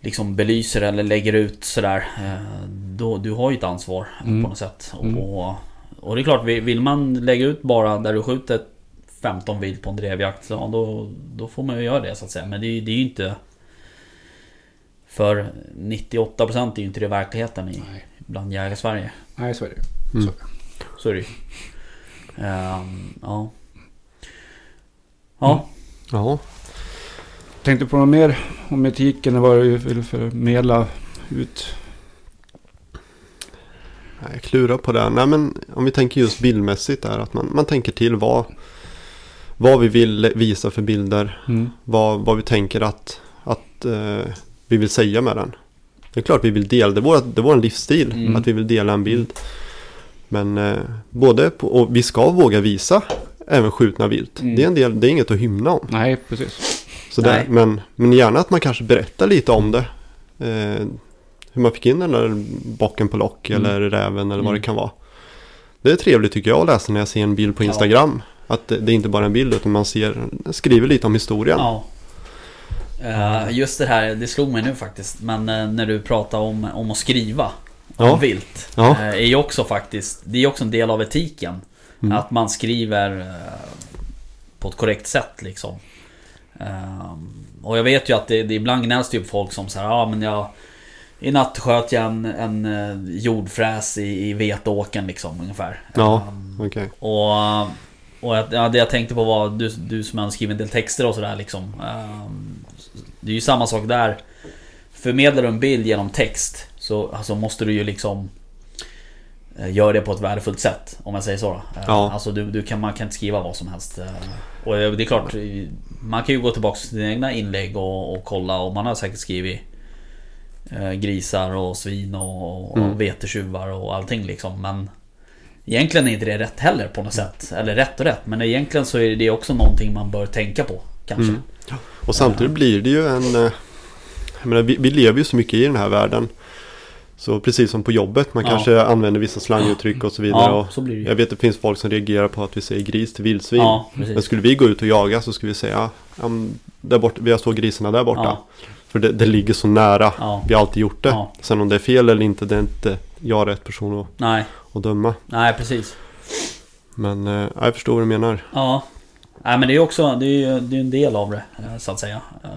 liksom belyser eller lägger ut sådär. eh, Då, du har ju ett ansvar Mm. på något sätt. Mm. Och, och det är klart, vill vill man lägga ut bara där du skjuter 15 vilt på en drevjakt. Så, ja, då, då får man ju göra det så att säga. Men det, är ju- det är ju inte... För 98% är ju inte det verkligheten i, Nej. bland jägar-Sverige. Nej, så är det Mm. Så är det ju. Ehm, ja. Ja. Ja. Tänkte på något mer om etiken. Vad du vill förmedla ut. Nej, Jag klurar på det. Nej men om vi tänker just bildmässigt där. Att man, man tänker till vad, vad vi vill visa för bilder. Mm. Vad, vad vi tänker att, att eh, vi vill säga med den. Det är klart vi vill dela. Det är vår, det är vår livsstil. Mm. Att vi vill dela en bild. Men eh, både på, och vi ska våga visa även skjutna vilt. Mm. Det, är en del, det är inget att hymna om. Nej, precis. Så där, Nej. men, men gärna att man kanske berättar lite om det. Eh, hur man fick in den där bocken på lock Mm. eller räven eller vad Mm. det kan vara. Det är trevligt tycker jag att läsa när jag ser en bild på Ja. Att det, är inte bara en bild utan man ser, skriver lite om historien. Ja. Eh, just det här, det slog mig nu faktiskt. Men eh, när du pratar om, om att skriva om Ja. vilt. Ja. eh, är ju också faktiskt, det är också en del av etiken. Mm. Att man skriver på ett korrekt sätt liksom. Och jag vet ju att det, det ibland gnälls det ju på folk som säger ja men jag i natt sköt jag en, en jordfräs i, i vetåken liksom ungefär. Ja. Okej. och, och jag- ja, det jag tänkte på var du, du som har skrivit en del texter och sådär liksom. Ehm, Det är ju samma sak där. Förmedlar du en bild genom text så alltså, måste du ju liksom eh, Göra det på ett värdefullt sätt om jag säger så. då. Eh, Ja. Alltså du, du kan, man kan inte skriva vad som helst. eh, Och eh, det är klart, man kan ju gå tillbaka till sina egna inlägg och, och kolla och man har säkert skrivit Grisar och svin och, och Mm. vetetjuvar och allting liksom. Men Egentligen är inte det rätt heller på något sätt. Eller rätt och rätt. Men egentligen så är det också någonting man bör tänka på. Kanske. Mm. Och samtidigt blir det ju en... eh, Jag menar, vi, vi lever ju så mycket i den här världen. Så precis som på jobbet, man Ja. kanske använder vissa slanguttryck och så vidare. Ja, så blir det ju. jag vet att det finns folk som reagerar på att vi säger gris till vildsvin. Ja, Men skulle vi gå ut och jaga så skulle vi säga men där borta, vi har så grisarna där borta. För det, det ligger så nära. ja, Vi har alltid gjort det. Ja. Sen om det är fel eller inte, det är inte jag rätt person att, nej, att döma. nej precis. Men eh, jag förstår vad du menar. Ja. Nej men det är också, det är ju det är en del av det. eh, Så att säga. Eh,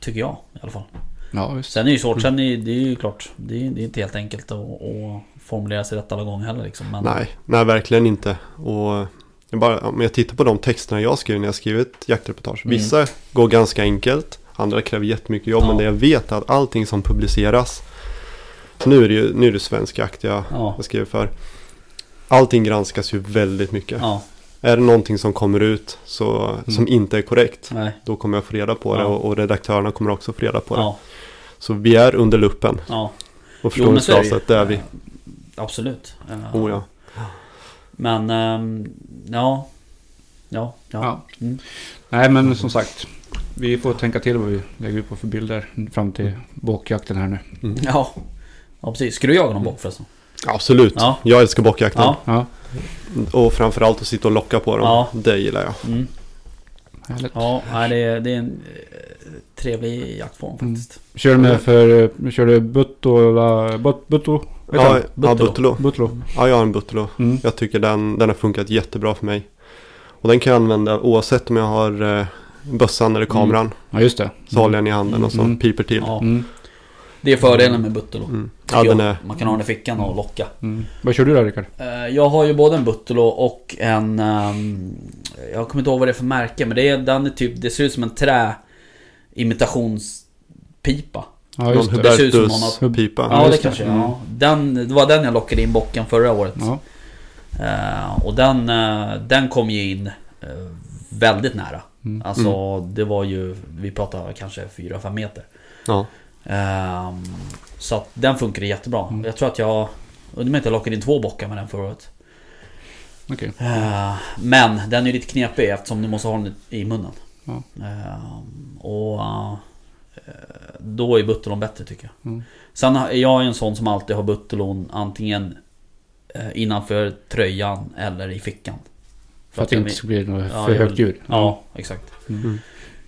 Tycker jag i alla fall. Ja, visst. Sen är det ju svårt, sen är det är ju klart. Det är, det är inte helt enkelt att, att formulera sig rätt alla gånger heller liksom. Men, Nej, nej verkligen inte. Och jag bara, om jag tittar på de texterna jag skriver när jag skriver ett jaktreportage. Mm. Vissa går ganska enkelt. Andra kräver jättemycket jobb. Ja. Men det jag vet är att allting som publiceras Så nu är det ju nu är det svensk jakt jag, Ja. jag skriver för. Allting granskas ju väldigt mycket. Ja. Är det någonting som kommer ut så, som inte är korrekt. Nej. Då kommer jag få reda på det Ja. och, och redaktörerna kommer också få reda på det. Ja. Så vi är under luppen. Ja. Och Jo, men så är det är vi. Absolut. Eh, Oh ja. Men, ehm, ja. Ja. Ja. Ja. Mm. Nej men som sagt. Vi får tänka till vad vi lägger ut på för bilder fram till bockjakten här nu. Ja. ja, precis. Ska du jaga någon bock förresten? Absolut. Ja. Jag älskar bockjakten. Ja. Ja, Och framförallt att sitta och locka på dem. Ja. Det gillar jag. Mm. härligt. Ja, nej, det, är, det är en eh, trevlig jaktform Mm. faktiskt. Kör du med för, eh, kör du butto eller but, butto? Ja, ja, Buttolo. Buttolo. Butlo. Ja, jag har en Buttolo. Mm. Jag tycker den, den har funkat jättebra för mig. Och den kan jag använda oavsett om jag har eh, bössan eller kameran. Ja just det. Så håller jag den i handen och så Mm. piper till. Ja, Mm. det är fördelen med Buttolo. Mm. Ja, den är... Man kan ha den i fickan och locka. Mm. Vad kör du då Rickard? Eh, Jag har ju både en Buttolo och en... ehm, jag kommer inte ihåg vad det är för märke men det är, den är typ... Det ser ut som en träimitationspipa. Ja just det. Det ser ut som någon Hubertus-pipa. Ja, det just det. kanske Mm. ja. Den, Det var den jag lockade in bocken förra året. Ja. Eh, och den, eh, den kom ju in väldigt nära. Mm. Alltså det var ju... Vi pratar kanske 4-5 meter. Ja. Ehm, så att den funkade jättebra. Mm. Jag tror att jag... Undrar om jag inte lockade in två bockar med den förra året. Okej. Eh, men den är ju lite knepig eftersom du måste ha den i munnen. Ja. Ehm, och eh, då är Buttelon bättre tycker jag. Mm. Sen är jag en sån som alltid har Buttelon antingen eh, innanför tröjan eller i fickan. För att det inte ska bli något Ja, för högt ljud. Ja, exakt. Mm.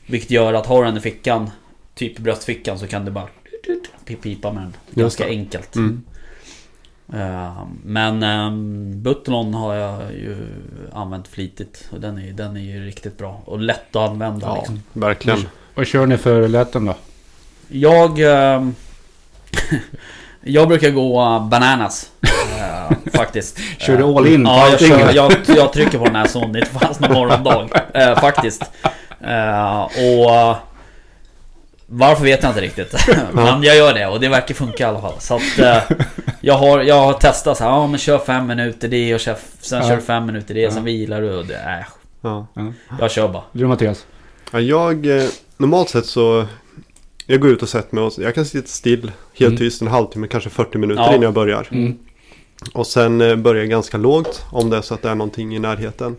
Vilket gör att har du den i fickan, typ i bröstfickan, så kan du bara pipa med den. Ganska enkelt. Mm. Eh, Men um, Buttelon har jag ju använt flitigt. Och den är, den är ju riktigt bra. Och lätt att använda Ja, liksom. verkligen. Vad kör ni för läten då? Jag... ehm, <laughs> jag brukar gå bananas. <laughs> faktiskt. Kör du Eh, all in Ja, jag, kör, jag, jag trycker på den här det fanns någon morgondag. eh, faktiskt. Eh, och... varför vet jag inte riktigt. <laughs> Men jag gör det och det verkar funka i alla fall. Så att... eh, jag, har, jag har testat så här, ja men kör fem minuter det och kör, sen Ja. kör du fem minuter det, sen vilar du och det... Äh, Ja. jag kör bara. Du Mattias? Ja, jag, eh, normalt sett så, jag går ut och sätter mig och jag kan sitta still helt Mm. tyst en halvtimme, kanske 40 minuter Ja. innan jag börjar. Mm. Och sen eh, börjar jag ganska lågt om det är så att det är någonting i närheten.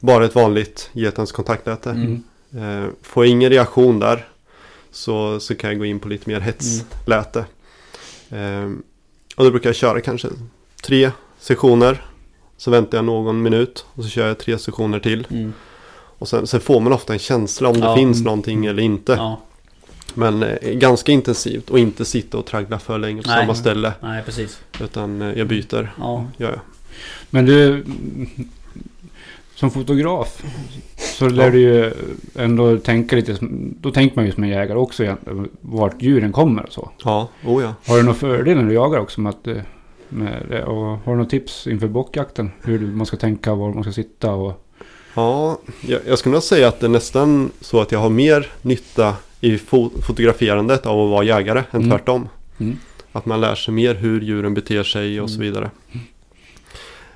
Bara ett vanligt getens kontaktläte. Mm. Eh, får jag ingen reaktion där så, så kan jag gå in på lite mer hetsläte. Eh, och då brukar jag köra kanske tre sessioner. Så väntar jag någon minut och så kör jag tre sessioner till. Mm. Och sen, sen får man ofta en känsla om det Ja. finns någonting eller inte. Ja, Men eh, ganska intensivt och inte sitta och traggla för länge på Nej. samma ställe. nej precis. Utan eh, jag byter. Ja. Gör jag. Men du, som fotograf så lär Ja. du ju ändå tänka lite, då tänker man ju som en jägare också vart djuren kommer och så. Ja, oh ja. Har du några fördelar när du jagar också med att eh, med det? Och har du några tips inför bockjakten? Hur man ska tänka, var man ska sitta och... Ja, jag, jag skulle nog säga att det är nästan så att jag har mer nytta i fo- fotograferandet av att vara jägare än Mm. tvärtom. Mm. Att man lär sig mer hur djuren beter sig och så Mm. vidare.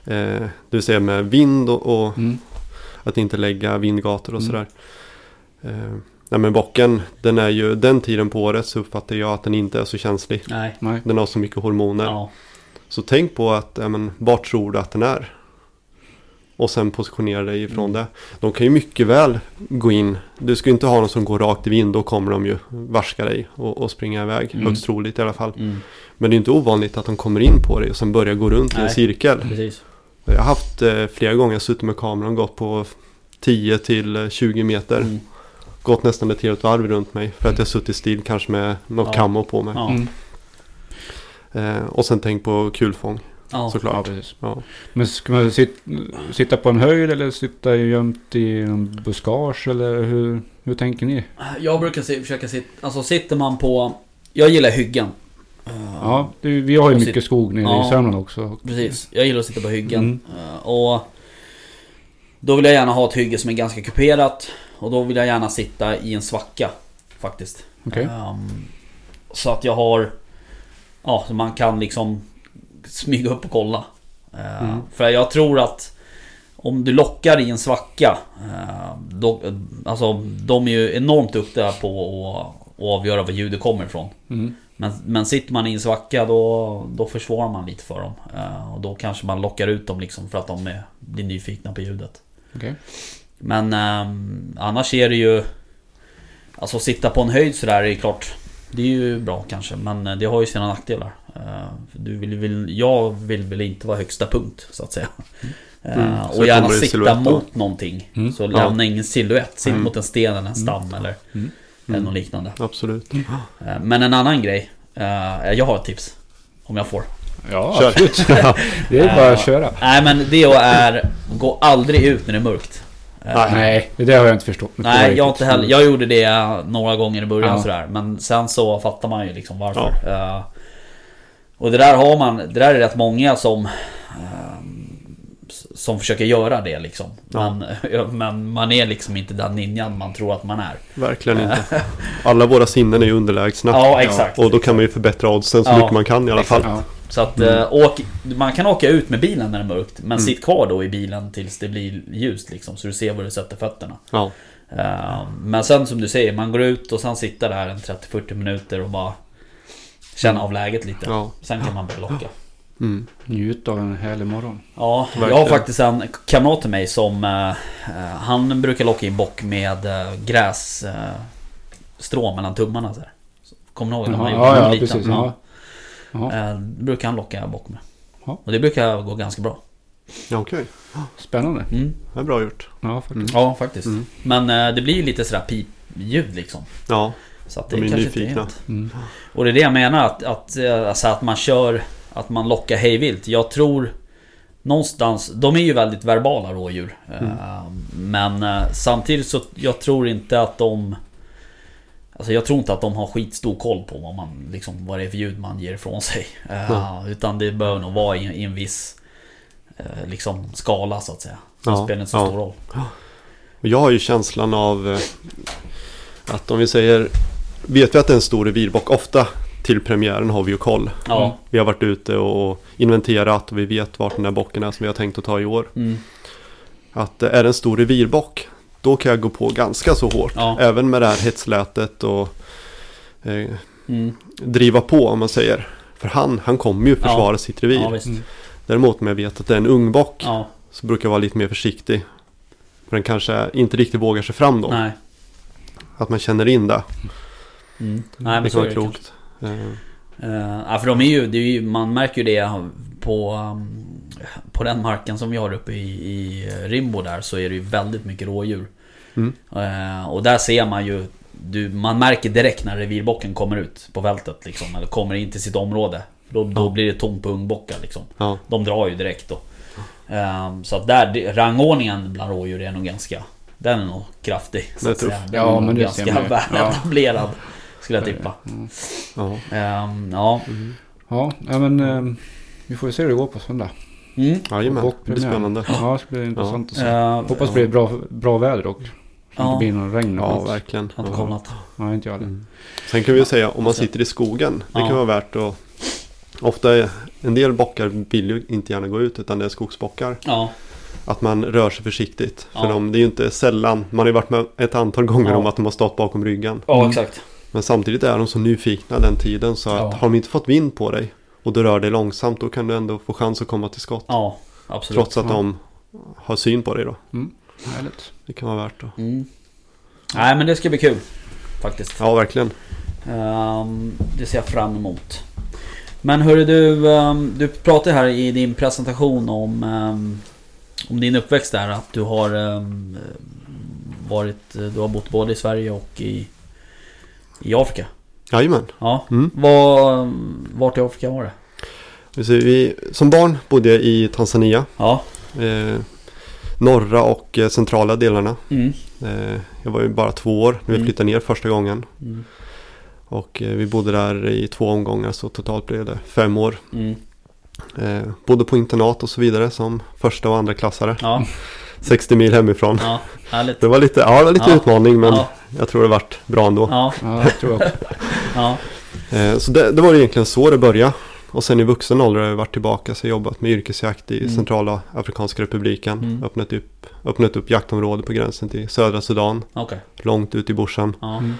Eh, det vill säga med vind och, och Mm. att inte lägga vindgator och Mm. sådär. Eh, nej men bocken, den är ju den tiden på året så uppfattar jag att den inte är så känslig. Nej. Den har så mycket hormoner. Ja. Så tänk på att, ja, men, vart tror du att den är? Och sen positionera dig ifrån Mm. det. De kan ju mycket väl gå in. Du ska ju inte ha någon som går rakt i vind. Då kommer de ju varska dig och, och springa iväg. Mm. Högst troligt i alla fall. Mm. Men det är inte ovanligt att de kommer in på dig och sen börjar gå runt i en Nej. cirkel. Precis. Jag har haft eh, flera gånger suttit med kameran och gått på 10 till eh, 20 meter. Mm. Gått nästan ett helt varv runt mig. För att jag suttit still kanske med något Ja. kammo på mig. Ja. Mm. Eh, och sen tänk på kulfång Ja. såklart. Ja, precis. Ja. Men ska man sit, sitta på en höjd eller sitta gömt i en buskage eller hur, hur tänker ni? Jag brukar se, försöka sitta... Alltså sitter man på... Jag gillar hyggen. Ja, det, vi har ju Och mycket sit- skog nere Ja. i Sörmland också. Precis. Jag gillar att sitta på hyggen. Mm. Eh, Och... Då vill jag gärna ha ett hygge som är ganska kuperat. Och då vill jag gärna sitta i en svacka. Faktiskt. Okej. Ehm, så att jag har... Ja, så man kan liksom smyga upp och kolla. Eh, Mm. För jag tror att om du lockar i en svacka. eh, Då, alltså de är ju enormt duktiga på att, att avgöra var ljudet kommer ifrån. Mm. Men, men sitter man i en svacka då, då försvarar man lite för dem. Eh, Och då kanske man lockar ut dem liksom för att de är, blir nyfikna på ljudet. Okej. Men ehm, annars är det ju... Alltså sitta på en höjd sådär är ju klart. Det är ju bra kanske men det har ju sina nackdelar. Eh, du vill, vill, jag vill väl inte vara högsta punkt så att säga. Eh, Mm, och gärna då. mot någonting. Mm. Så lämna ingen silhuett. Sitt Mm. mot en sten eller en stam eller, Mm. eller något liknande. Absolut. Eh, men en annan grej. jag har ett tips. Om jag får. Ja, Kör. absolut. <laughs> det är bara att köra. Nej men det är... Gå aldrig ut när det är mörkt. Nej. Det har jag inte förstått. Nej, jag inte heller. Jag gjorde det några gånger i början Ja. sådär. Men sen så fattar man ju liksom varför. Eh, och det där har man, det där är rätt många som ehm, som försöker göra det liksom. Ja. Men, <laughs> men man är liksom inte den ninjan man tror att man är. Verkligen inte. <laughs> Alla våra sinnen är ju underlägsna. Ja, exakt. Och då kan man ju förbättra oddsen så Ja, mycket man kan i alla fall. Ja. Så att Mm. eh, åk, man kan åka ut med bilen när det är mörkt. Men Mm. sitt kvar då i bilen tills det blir ljust liksom. Så du ser var du sätter fötterna. Ja. Eh, Men sen som du säger, man går ut och sen sitter där en 30-40 minuter och bara Känna av läget lite. Ja. Sen kan man börja locka. Mm. Njut av en härlig morgon. Ja, jag Verkligen. har faktiskt en kamrat till mig som eh, eh, Han brukar locka in bock med eh, gräs eh, Strå mellan tummarna så här. Kommer ni ihåg Jaha, ja, det ja, liten? precis. Ja. Jaha. Eh, brukar han locka bock med. Ja. Och det brukar gå ganska bra. Ja, okej. Spännande. Mm. Det är bra gjort. Ja, faktiskt. Mm. Ja, faktiskt. Mm. Men eh, det blir ju lite sådär pipljud liksom. Ja, Så att det de är kanske inte nyfikna. helt... Mm. Och det är det jag menar att, att, eh, alltså att man kör Att man lockar hejvilt. Jag tror Någonstans, de är ju väldigt verbala rådjur. Mm. Eh, Men eh, samtidigt så jag tror inte att de Alltså jag tror inte att de har skitstor koll på vad man liksom Vad det är för ljud man ger ifrån sig. Eh, Utan det bör nog vara i, i en viss Liksom skala så att säga. Det Ja, spelar inte så ja. stor roll. Jag har ju känslan av att om vi säger Vet vi att det är en stor revirbock ofta till premiären har vi ju koll. Ja. Vi har varit ute och inventerat och vi vet vart den där bocken är som vi har tänkt att ta i år. Mm. Att är det en stor revirbock då kan jag gå på ganska så hårt. Ja. Även med det här hetslätet och eh, Mm. driva på om man säger. För han, han kommer ju försvara sitt revir. Ja visst. Mm. Däremot om jag vet att det är en ung bock Ja. så brukar jag vara lite mer försiktig. För den kanske inte riktigt vågar sig fram då. Nej. Att man känner in det. Mm. Nej men det så är det klokt. Eh, Uh, ja, för de är ju, det är ju, man märker ju det på, um, på den marken som vi har uppe i, i Rimbo där så är det ju väldigt mycket rådjur. Mm. Eh, och där ser man ju, du, man märker direkt när revirbocken kommer ut på fältet liksom, eller kommer in till sitt område. Då, då blir det tomt på ungbockar liksom. Ja, De drar ju direkt då. Eh, så att där, rangordningen bland rådjur är nog ganska, den är nog kraftig. Så att säga. Den Ja, är nog men det ser ganska ju. Ja. Skulle jag tippa. Mm. ja. Ehm, ja. Mm. Ja, men eh, vi får ju se hur det går på söndag. Mm. Jajamän, det blir spännande. Ja, det ska bli intressant att se. Eh, Hoppas det blir bra, bra väder och så Ja. inte blir någon regn Ja, verkligen. Jag har inte kollat. Nej, inte jag heller. Mm. Sen kan vi ju säga om man sitter i skogen. Det Ja. kan vara värt att Ofta är en del bockar vill ju inte gärna gå ut utan det är skogsbockar. Ja, Att man rör sig försiktigt. För Ja. de, det är ju inte sällan, man har ju varit med ett antal gånger Ja. om att de har stått bakom ryggen. ja Mm. exakt. Men samtidigt är de så nyfikna den tiden så att Ja. har de inte fått vind på dig och du rör dig långsamt då kan du ändå få chans att komma till skott. Ja, absolut. Trots att Ja. de har syn på dig då. Härligt. Det kan vara värt att... Mm. Nej men det ska bli kul. Faktiskt. Ja, verkligen. Ehm, det ser jag fram emot. Men hörru du, um, du pratade här i din presentation om, ehm, om din uppväxt där. Att du har varit, du har bott både i Sverige och i, i Afrika. Jajamän. Ja. Mm. Var, vart i Afrika var det? Vi som barn bodde jag i Tanzania. Ja. Eh, norra och eh, centrala delarna. Mm. Eh, jag var ju bara två år när vi Mm. flyttade ner första gången. Mm. Och eh, vi bodde där i två omgångar så totalt blev det fem år. Mm. Eh, bodde på internat och så vidare som första och andra klassare. Ja, <laughs> 60 mil hemifrån. ja, härligt. Det var lite, ja, det var lite Ja. utmaning men Ja. jag tror det vart bra ändå. Ja, Ja, det tror jag <laughs> ja. Eh, så det, det var egentligen så det började. Och sen i vuxen ålder har jag varit tillbaka så jag jobbat med yrkesjakt i Mm. centrala Afrikanska republiken. Mm. Öppnat, upp, öppnat upp jaktområde på gränsen till södra Sudan. Okej. Långt ut i bushen. Ja. Mm.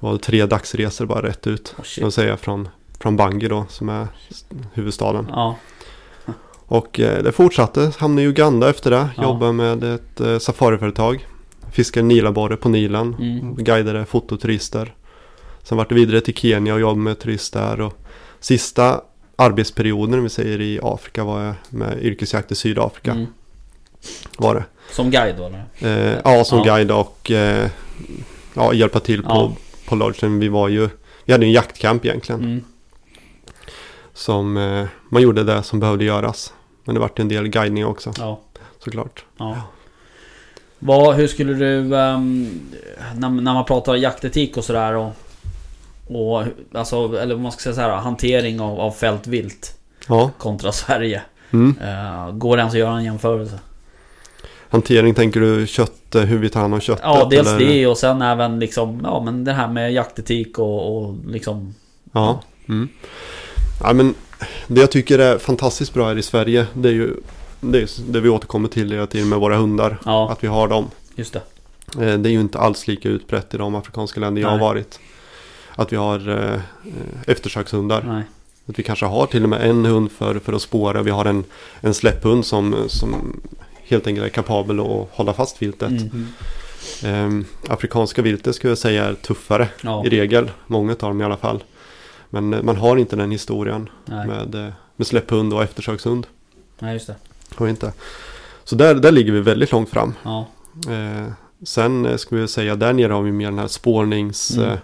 Det var tre dagsresor bara rätt ut. Oh, säga från, från Bangui då som är huvudstaden. Ja. Och eh, det fortsatte. Hamnade i Uganda efter det. Ja. Jobbade med ett eh, safariföretag. Fiskade nilabborre på Nilen. Mm. Guidade fototurister. Sen vart det vidare till Kenya och jobbade med turister där. Och sista arbetsperioden, vi säger i Afrika, var jag med yrkesjakt i Sydafrika. Mm. Var det. Som guide då eller? Eh, ja, som Ja. guide och eh, ja, hjälpa till på, Ja. på lodgen. Vi var ju, vi hade en jaktcamp egentligen. Mm. Som eh, man gjorde det som behövde göras. Men det vart en del guidning också Ja. såklart. Ja. Vad, hur skulle du... ehm, när, när man pratar jaktetik och sådär och... Och alltså, eller man ska säga så här, hantering av, av fältvilt Ja. kontra Sverige. Mm. Eh, går det ens att göra en jämförelse? Hantering tänker du kött, eh, hur vi tar hand om köttet? Ja, dels eller? det och sen även liksom, ja men det här med jaktetik och, och liksom... Ja. Mm. Ja, men det jag tycker är fantastiskt bra här i Sverige det är ju det, är det vi återkommer till hela tiden med våra hundar. Ja, Att vi har dem. just det. Eh, Det är ju inte alls lika utbrett i de afrikanska länder jag har Nej. varit. Att vi har eh, eftersökshundar. Nej. Att vi kanske har till och med en hund för, för att spåra. Vi har en, en släpphund som, som helt enkelt är kapabel att hålla fast viltet. Mm. Afrikanska viltet skulle jag säga är tuffare Ja. i regel. Många av dem i alla fall. Men eh, man har inte den historien Nej. med, eh, med släpphund och eftersökshund. Nej, just det. Har inte. Så där, där ligger vi väldigt långt fram. Ja. Eh, sen eh, skulle jag säga där nere har vi mer den här spårnings... Mm.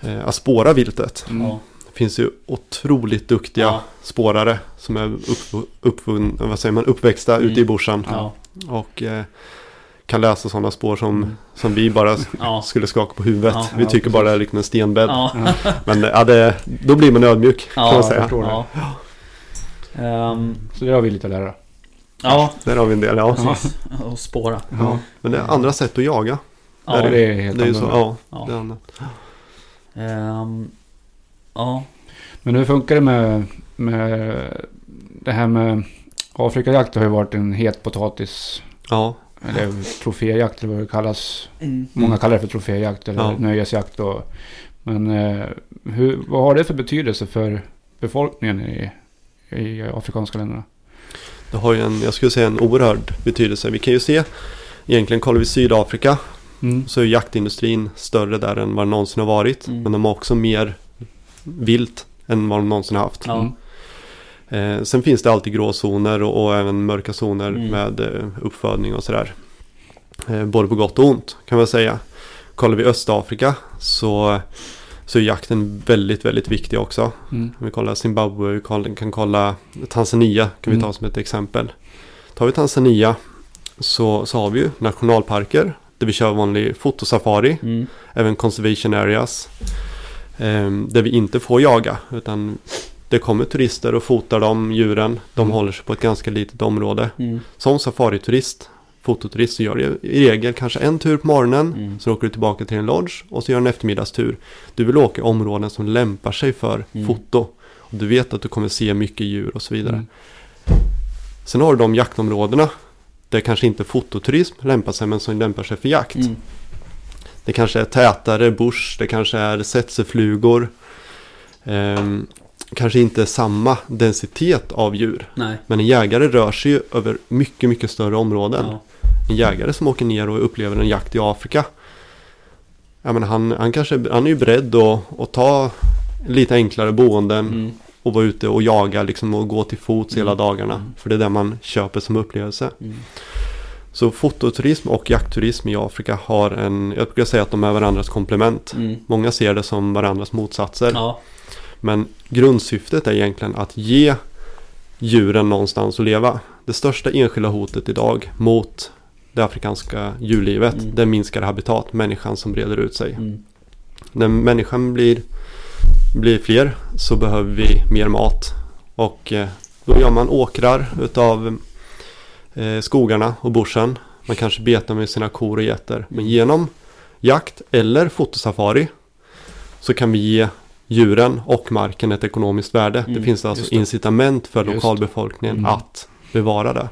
Eh, att spåra viltet. Mm. Det finns ju otroligt duktiga Ja. spårare som är upp, uppvun, vad säger man, uppväxta Mm. ute i bushen. Ja. Och eh, kan läsa sådana spår som, Mm. som vi bara Ja. skulle skaka på huvudet. Ja. vi Ja, tycker bara det är liksom en stenbädd. Ja. <laughs> Men ja, det, då blir man ödmjuk kan man jag säga. förstår det. Ja. Ehm, Så det har vi lite att lära. ja, Där har vi en del, ja. precis. Och spåra. Ja, Men det är andra sätt att jaga. Ja. ja det är helt Det är ju så, annorlunda. ja. Ja. Det är annat. Ehm, ja. Men hur funkar det med, med det här med Afrikajakt har ju varit en het potatis. Ja, Eller troféjakt eller vad det kallas. Mm. Många kallar det för troféjakt eller Ja. nöjesjakt. Och, men eh, hur, vad har det för betydelse för befolkningen i, i afrikanska länderna? det har ju en, jag skulle säga en oerhörd betydelse. Vi kan ju se, egentligen kollar vi Sydafrika Mm. så är jaktindustrin större där än vad den någonsin har varit. Mm. Men de har också mer vilt än vad de någonsin har haft. Ja. Mm. Eh, sen finns det alltid gråzoner och, och även mörka zoner Mm. med eh, uppfödning och sådär. Eh, både på gott och ont kan man säga. Kollar vi Östafrika så, så är jakten väldigt, väldigt viktig också. Mm. Om vi kollar Zimbabwe, vi kan kolla Tanzania kan vi Mm. ta som ett exempel. Tar vi Tanzania så, så har vi ju nationalparker där vi kör vanlig fotosafari, Mm. även conservation areas. ehm, där vi inte får jaga utan det kommer turister och fotar de djuren. De Mm. håller sig på ett ganska litet område. Mm. Som safariturist, fototurist så gör du i regel kanske en tur på morgonen. Mm. Så åker du tillbaka till en lodge och så gör du en eftermiddagstur. Du vill åka i områden som lämpar sig för Mm. foto. Och du vet att du kommer se mycket djur och så vidare. Mm. Sen har du de jaktområdena där kanske inte fototurism lämpar sig men som lämpar sig för jakt. Mm. Det kanske är tätare bush, det kanske är setseflugor. Ehm, kanske inte samma densitet av djur. Nej. Men en jägare rör sig ju över mycket, mycket större områden. Ja. En jägare som åker ner och upplever en jakt i Afrika. Ja, men han, han, kanske, han är ju beredd att, att ta lite enklare boenden Mm. och vara ute och jaga liksom, och gå till fots hela Mm. dagarna. Mm. För det är det man köper som upplevelse. Mm. Så fototurism och jaktturism i Afrika har en, jag brukar säga att de är varandras komplement. Mm. Många ser det som varandras motsatser. Ja. Men grundsyftet är egentligen att ge djuren någonstans att leva. Det största enskilda hotet idag mot det afrikanska djurlivet, Mm. det minskar habitat, människan som breder ut sig. Mm. När människan blir, blir fler så behöver vi mer mat. Och eh, då gör man åkrar utav eh, skogarna och bushen. Man kanske betar med sina kor och getter. Men genom jakt eller fotosafari så kan vi ge djuren och marken ett ekonomiskt värde. Mm, det finns alltså det. incitament för Just. lokalbefolkningen Mm. att bevara det.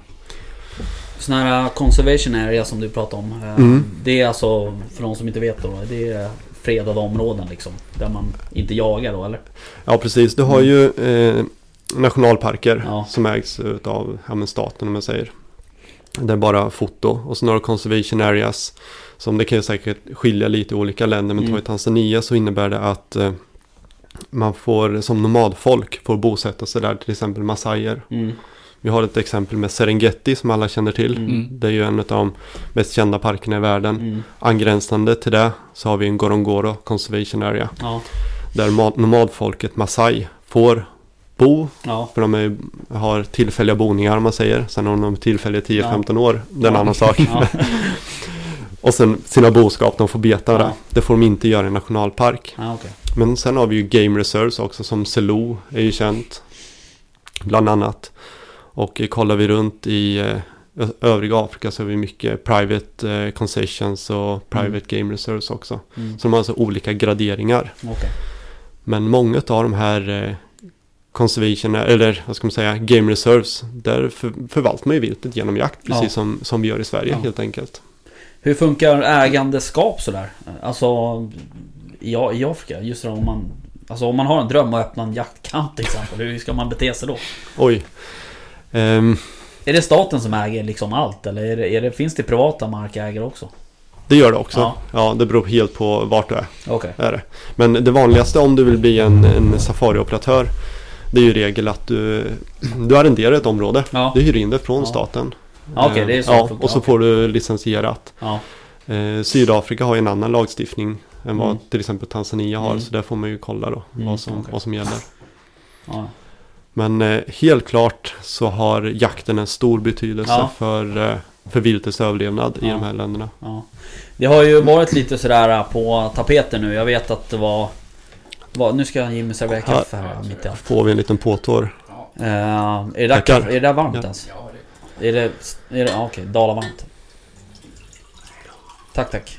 Sådana här conservation area som du pratar om. eh, Mm. Det är alltså, för de som inte vet då, det är fredade områden liksom. Där man inte jagar då eller? Ja precis, du har ju eh, nationalparker Mm. Ja. som ägs av ja, staten om man säger. Det är bara foto och så några conservation areas. Som det kan ju säkert skilja lite i olika länder men Mm. tar i Tanzania så innebär det att eh, man får som nomadfolk får bosätta sig där till exempel massajer. Mm. Vi har ett exempel med Serengeti som alla känner till. Mm. Det är ju en av de mest kända parkerna i världen. Mm. Angränsande till det så har vi en Gorongoro Conservation Area. Ja. Där ma- nomadfolket Maasai får bo. Ja. För de är, har tillfälliga boningar om man säger. Sen har de tillfälliga 10-15 år. Det är en Ja. annan sak. Ja. <laughs> Och sen sina boskap, de får beta Ja. det. Det får de inte göra i nationalpark. Ja, okej. Men sen har vi ju Game Reserves också som Selou är ju känt. Bland annat. Och kollar vi runt i eh, övriga Afrika så har vi mycket private eh, concessions och private game reserves också. Mm. Så de har alltså olika graderingar. Okej. Men många av de här eh, conservation, eller vad ska man säga, game reserves, där för, förvaltar man ju viltet genom jakt, precis Ja. som, som vi gör i Sverige Ja. helt enkelt. Hur funkar ägandeskap sådär? Alltså i, i Afrika, just det om man Alltså om man har en dröm att öppna en jaktkamp till exempel, hur ska man bete sig då? Oj. Ehm, Är det staten som äger liksom allt eller är det, är det, finns det privata markägare också? det gör det också. Ja. Ja. det beror helt på vart du är. Okej. är det. Men det vanligaste om du vill bli en, en safarioperatör det är ju regel att du, du arrenderar ett område. Ja. Du hyr in det från Ja. staten. Ja, okej, det är så det Ja, och så får du licensierat. Ja. Eh, Sydafrika har ju en annan lagstiftning än vad Mm. till exempel Tanzania har. Mm. Så där får man ju kolla då Mm, vad, som, okej. vad som gäller. Ja. Men eh, helt klart så har jakten en stor betydelse Ja. för, eh, för viltets överlevnad i Ja. de här länderna. Ja. Det har ju varit lite sådär på tapeten nu. Jag vet att det var... var nu ska Jimmy servera kaffe här mitt i allt. Får vi en liten påtår. Uh, är, det där, är det där varmt Ja. ens? Är det... Är det ja, okej, Dalavarmt. Tack, tack.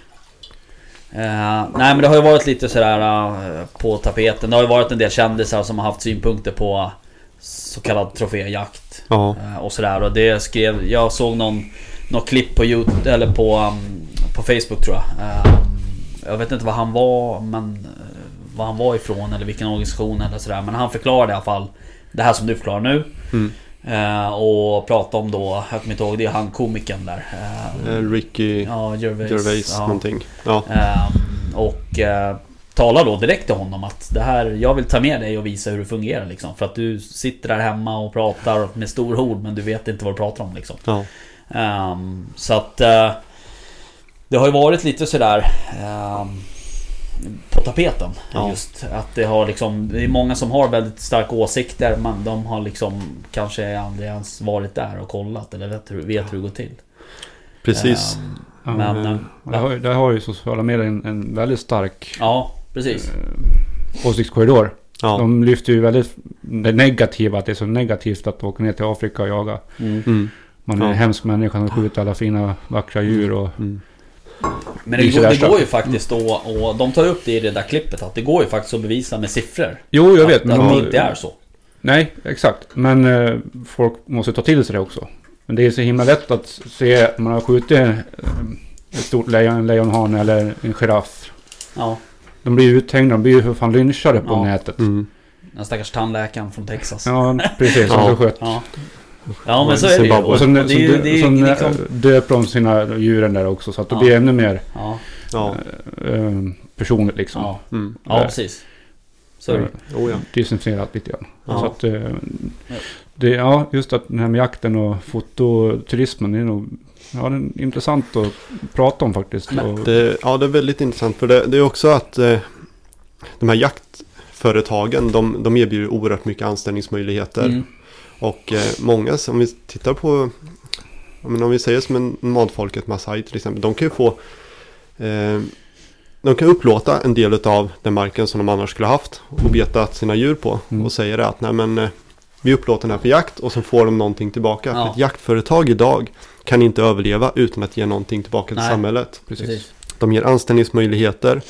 Eh, nej men det har ju varit lite sådär eh, på tapeten. Det har ju varit en del kändisar som har haft synpunkter på så kallad troféjakt. Ja, Eh, och sådär och det skrev... Jag såg någon... Något klipp på Youtube, eller på, um, på Facebook tror jag. Jag vet inte vad han var, men... Var han var ifrån eller vilken organisation eller sådär. Men han förklarade i alla fall det här som du förklarar nu. mm. Eh, och pratade om då, jag kommer inte ihåg, det är han komikern där. Eh, Eh, Ricky ja, Gervais. Gervais ja. någonting. Ja, och talar då direkt till honom att det här, jag vill ta med dig och visa hur det fungerar liksom. För att du sitter där hemma och pratar med stor ord men du vet inte vad du pratar om liksom. ja. Ehm, så att det har ju varit lite sådär ehm, på tapeten. Ja. Just att det har liksom, det är många som har väldigt starka åsikter men de har liksom kanske aldrig ens varit där och kollat eller vet hur, vet hur det går till. Precis. Ehm, Ja, men, eh, Där har, ju- där har ju sociala medier en, en väldigt stark ja, precis. eh, åsiktskorridor. Ja. De lyfter ju väldigt det negativa, att det är så negativt att åka ner till Afrika och jaga. Mm. Mm. Man är Ja. en hemsk människa som skjuter alla fina vackra djur och... Mm. Men det går, det går ju faktiskt då, och de tar upp det i det där klippet, att det går ju faktiskt att bevisa med siffror. Jo, jag vet. att, Men att de det inte är så. Nej, exakt. Men eh, folk måste ta till sig det också. Men det är så himla lätt att se, man har skjutit eh, ett stort lejon, en lejonhane eller en giraff. Ja, De blir ju uthängda, de blir ju för fan lynchade på Ja. nätet. Mm. den stackars tandläkaren från Texas. Ja, precis. <laughs> Som Ja. sköt. Ja. Ja men så är det ju. Och sen, det dö, det sen liksom... eh, döper de sina djuren där också. Så att det Ja. blir ännu mer Ja, Ja. eh, personligt liksom. ja, Mm. ja precis. Så är det. Oh, ja. Lite grann. Ja. Så att, eh, det, ja, just att den här med jakten och fototurismen, det är nog ja, det är intressant att prata om faktiskt. Men Och, Det, ja, det är väldigt intressant för det, det är också att eh, de här jaktföretagen de, de erbjuder oerhört mycket anställningsmöjligheter. Mm. Och eh, många, om vi tittar på, men om vi säger som en madfolket Masai till exempel, de kan ju få eh, de kan upplåta en del av den marken som de annars skulle haft och betat sina djur på. Mm. Och säger att nej men eh, vi upplåter den här för jakt och så får de någonting tillbaka. Ja. För ett jaktföretag idag kan inte överleva utan att ge någonting tillbaka till Nej. samhället. precis. Precis. De ger anställningsmöjligheter,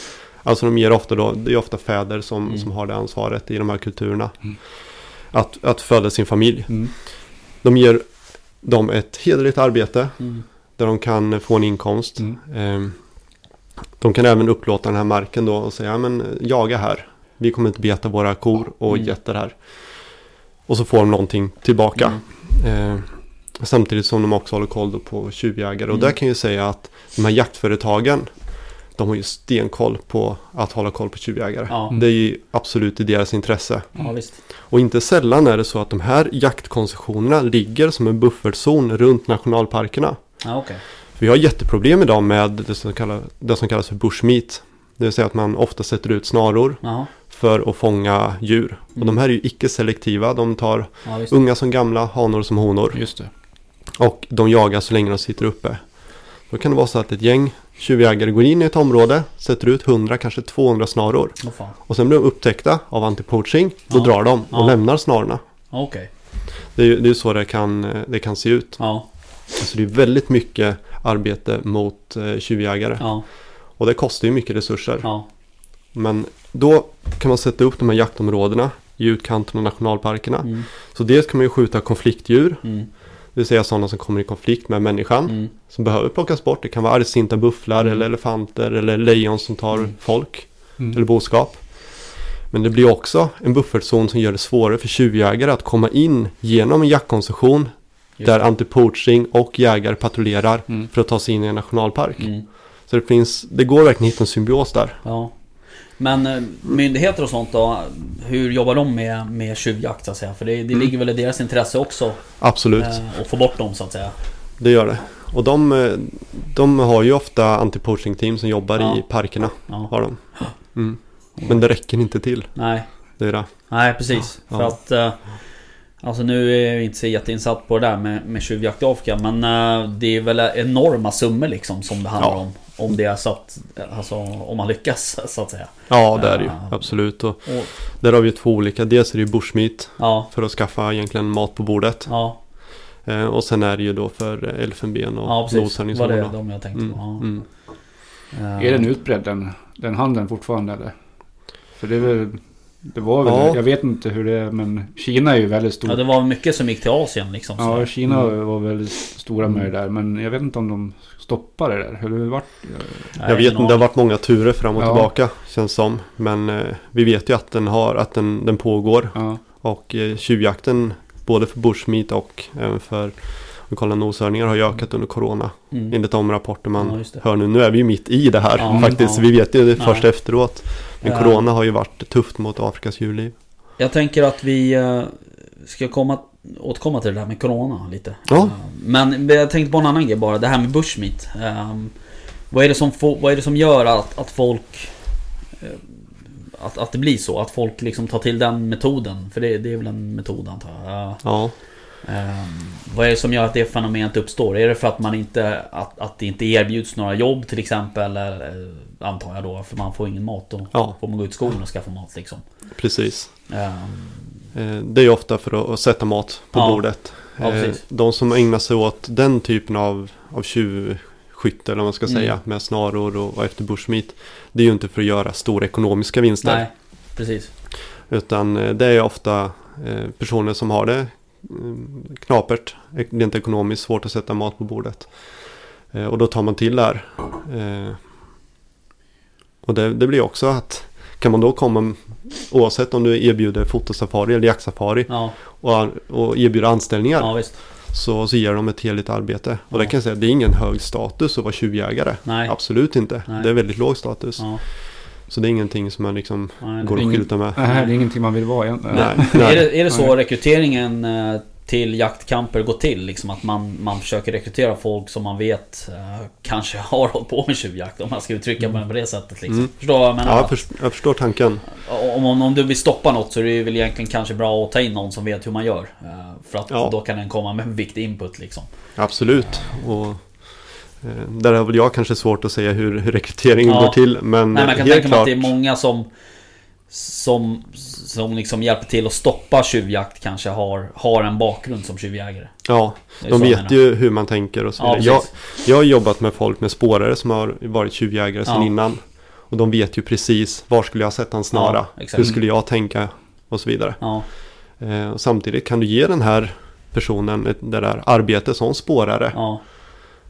Alltså de ger ofta då, det är ofta fäder som, Mm. som har det ansvaret i de här kulturerna. Mm. Att, att föda sin familj. Mm. De ger dem ett hederligt arbete Mm. där de kan få en inkomst. Mm. Ehm, De kan även upplåta den här marken då och säga, ja men jaga här. Vi kommer inte beta våra kor och Mm. getter här. Och så får de någonting tillbaka. Eh, samtidigt som de också håller koll på tjuvjägare. Och Mm. där kan jag ju säga att de här jaktföretagen, de har ju stenkoll på att hålla koll på tjuvjägare. Ja. Det är ju absolut i deras intresse. ja, visst. Och inte sällan är det så att de här jaktkoncessionerna ligger som en buffertzon runt nationalparkerna. Ja, okej. Vi har jätteproblem idag med det som, kallas, det som kallas för bushmeat. Det vill säga att man ofta sätter ut snaror Jaha. för att fånga djur. Och Mm. de här är ju icke-selektiva. De tar unga som gamla, hanor som honor. Just det. Och de jagar så länge de sitter uppe. Då kan det vara så att ett gäng tjuvjägare går in i ett område, sätter ut 100, kanske 200 snaror. Fan. Och sen blir de upptäckta av antipoaching. Då Ja. drar de och Ja. lämnar snarorna. Okej. Det är ju det är så det kan, det kan se ut. Ja. Så det är väldigt mycket arbete mot eh, tjuvjägare. Ja. Och det kostar ju mycket resurser. Ja. Men då kan man sätta upp de här jaktområdena i utkanten av nationalparkerna. Mm. Så dels kan man ju skjuta konfliktdjur. Mm. Det vill säga sådana som kommer i konflikt med människan. Mm. Som behöver plockas bort. Det kan vara argsinta bufflar Mm. eller elefanter eller lejon som tar Mm. folk. Mm. Eller boskap. Men det blir också en buffertzon som gör det svårare för tjuvjägare att komma in genom en jaktkoncession. Där antipoaching och jägare patrullerar Mm. för att ta sig in i en nationalpark. Mm. Så det finns, det går verkligen att hitta en symbios där. Ja. Men eh, myndigheter och sånt då? Hur jobbar de med, med tjuvjakt så att säga? För det, det Mm. ligger väl i deras intresse också Absolut, eh, att få bort dem så att säga. det gör det. Och de, de har ju ofta anti-poaching team som jobbar Ja. i parkerna. Ja. Har de. Mm. Men det räcker inte till. Nej, Det är det. nej precis. Ja. För att... Eh, alltså nu är jag inte så jätteinsatt på det där med, med tjuvjakt i Afrika. Men eh, det är väl enorma summor liksom som det handlar Ja. om. Om det är så att... Alltså om man lyckas så att säga. Ja, det är det ju. Ja. Absolut. Och Och, där har vi ju två olika. Dels är det ju bushmeat ja, för att skaffa egentligen mat på bordet. ja, Eh, och sen är det ju då för elfenben och ja precis. Var det de jag tänkte Mm, på. Ja. mm. Eh, Är den utbredd den, den handeln fortfarande eller? För det är väl... Det var väl... Ja. Jag vet inte hur det är men Kina är ju väldigt stort. Ja, det var mycket som gick till Asien liksom. så. Ja, Kina Mm. var väldigt stora med det där. Men jag vet inte om de stoppade det där. Hur det vart... Nej, Jag vet inte, det har varit många turer fram och Ja. tillbaka känns som. Men eh, vi vet ju att den, har, att den, den pågår. Ja. Och eh, tjuvjakten både för bushmeat och även för vi kollar noshörningar har ju ökat under corona. Mm. Enligt de rapporter man Ja, hör nu. Nu är vi ju mitt i det här Ja, faktiskt. ja. Vi vet ju det Ja. först efteråt. Men Ja. corona har ju varit tufft mot Afrikas djurliv. Jag tänker att vi eh, ska komma, återkomma till det där med Corona lite. Ja. Eh, Men jag tänkte på en annan grej bara, det här med bushmeat. Vad, är det som vad är det som gör att, att folk... eh, att, att det blir så? Att folk liksom tar till den metoden? För det, det är väl en metod antar jag. Ja, vad är det som gör att det fenomenet uppstår? Är det för att man inte... Att, att det inte erbjuds några jobb till exempel? Eller, eh, antar jag då, för man får ingen mat. Då Ja. får man gå ut i skogen och skaffa mat liksom. precis. Ehm, Eh, Det är ju ofta för att- sätta mat på Ja. bordet. Ja, Eh. De som ägnar sig åt den typen av, av tjuvskytte, eller vad man ska Mm. säga, med snaror och, och efter bushmeat. Det är ju inte för att göra stora ekonomiska vinster. nej, precis. Utan det är ofta eh, personer som har det knapert, ek- rent ekonomiskt svårt att sätta mat på bordet. Eh, Och då tar man till där. Eh, Och det, det blir också att kan man då komma, oavsett om du erbjuder fotosafari eller jaktsafari Ja, och, och erbjuder anställningar ja så, så ger de ett heligt arbete. Och det Ja. kan jag säga, det är ingen hög status att vara tjuvjägare. Nej. Absolut inte. Nej. Det är väldigt låg status. Ja, Så det är ingenting som man liksom nej, går och ingen- skyltar med. Nej, det är ingenting man vill vara egentligen. Nej, <laughs> Är nej. det, är det så Nej. rekryteringen eh, till jaktkamper går till? Liksom att man, man försöker rekrytera folk som man vet eh, kanske <laughs> har hållit på med tjuvjakt om man ska uttrycka det på det sättet liksom. Mm. Förstår vad jag menar? Ja, jag, först, jag förstår tanken. om, om, om du vill stoppa något så är det väl egentligen kanske bra att ta in någon som vet hur man gör. Eh, för att Ja. då kan den komma med viktig input liksom. Absolut. Och, där har väl jag kanske svårt att säga hur, hur rekryteringen Ja. går till. Men Nej, man kan helt tänka mig att klart. det är många som som, som liksom hjälper till att stoppa tjuvjakt kanske har, har en bakgrund som tjuvjägare. Ja, de jag vet ju hur man tänker och så Ja, vidare. jag, precis. jag har jobbat med folk med spårare som har varit tjuvjägare sedan Ja. innan. Och de vet ju precis var skulle jag sätta en snara. Ja. Hur skulle jag tänka och så vidare. Ja, Eh, och samtidigt kan du ge den här personen ett, det där arbetet som spårare.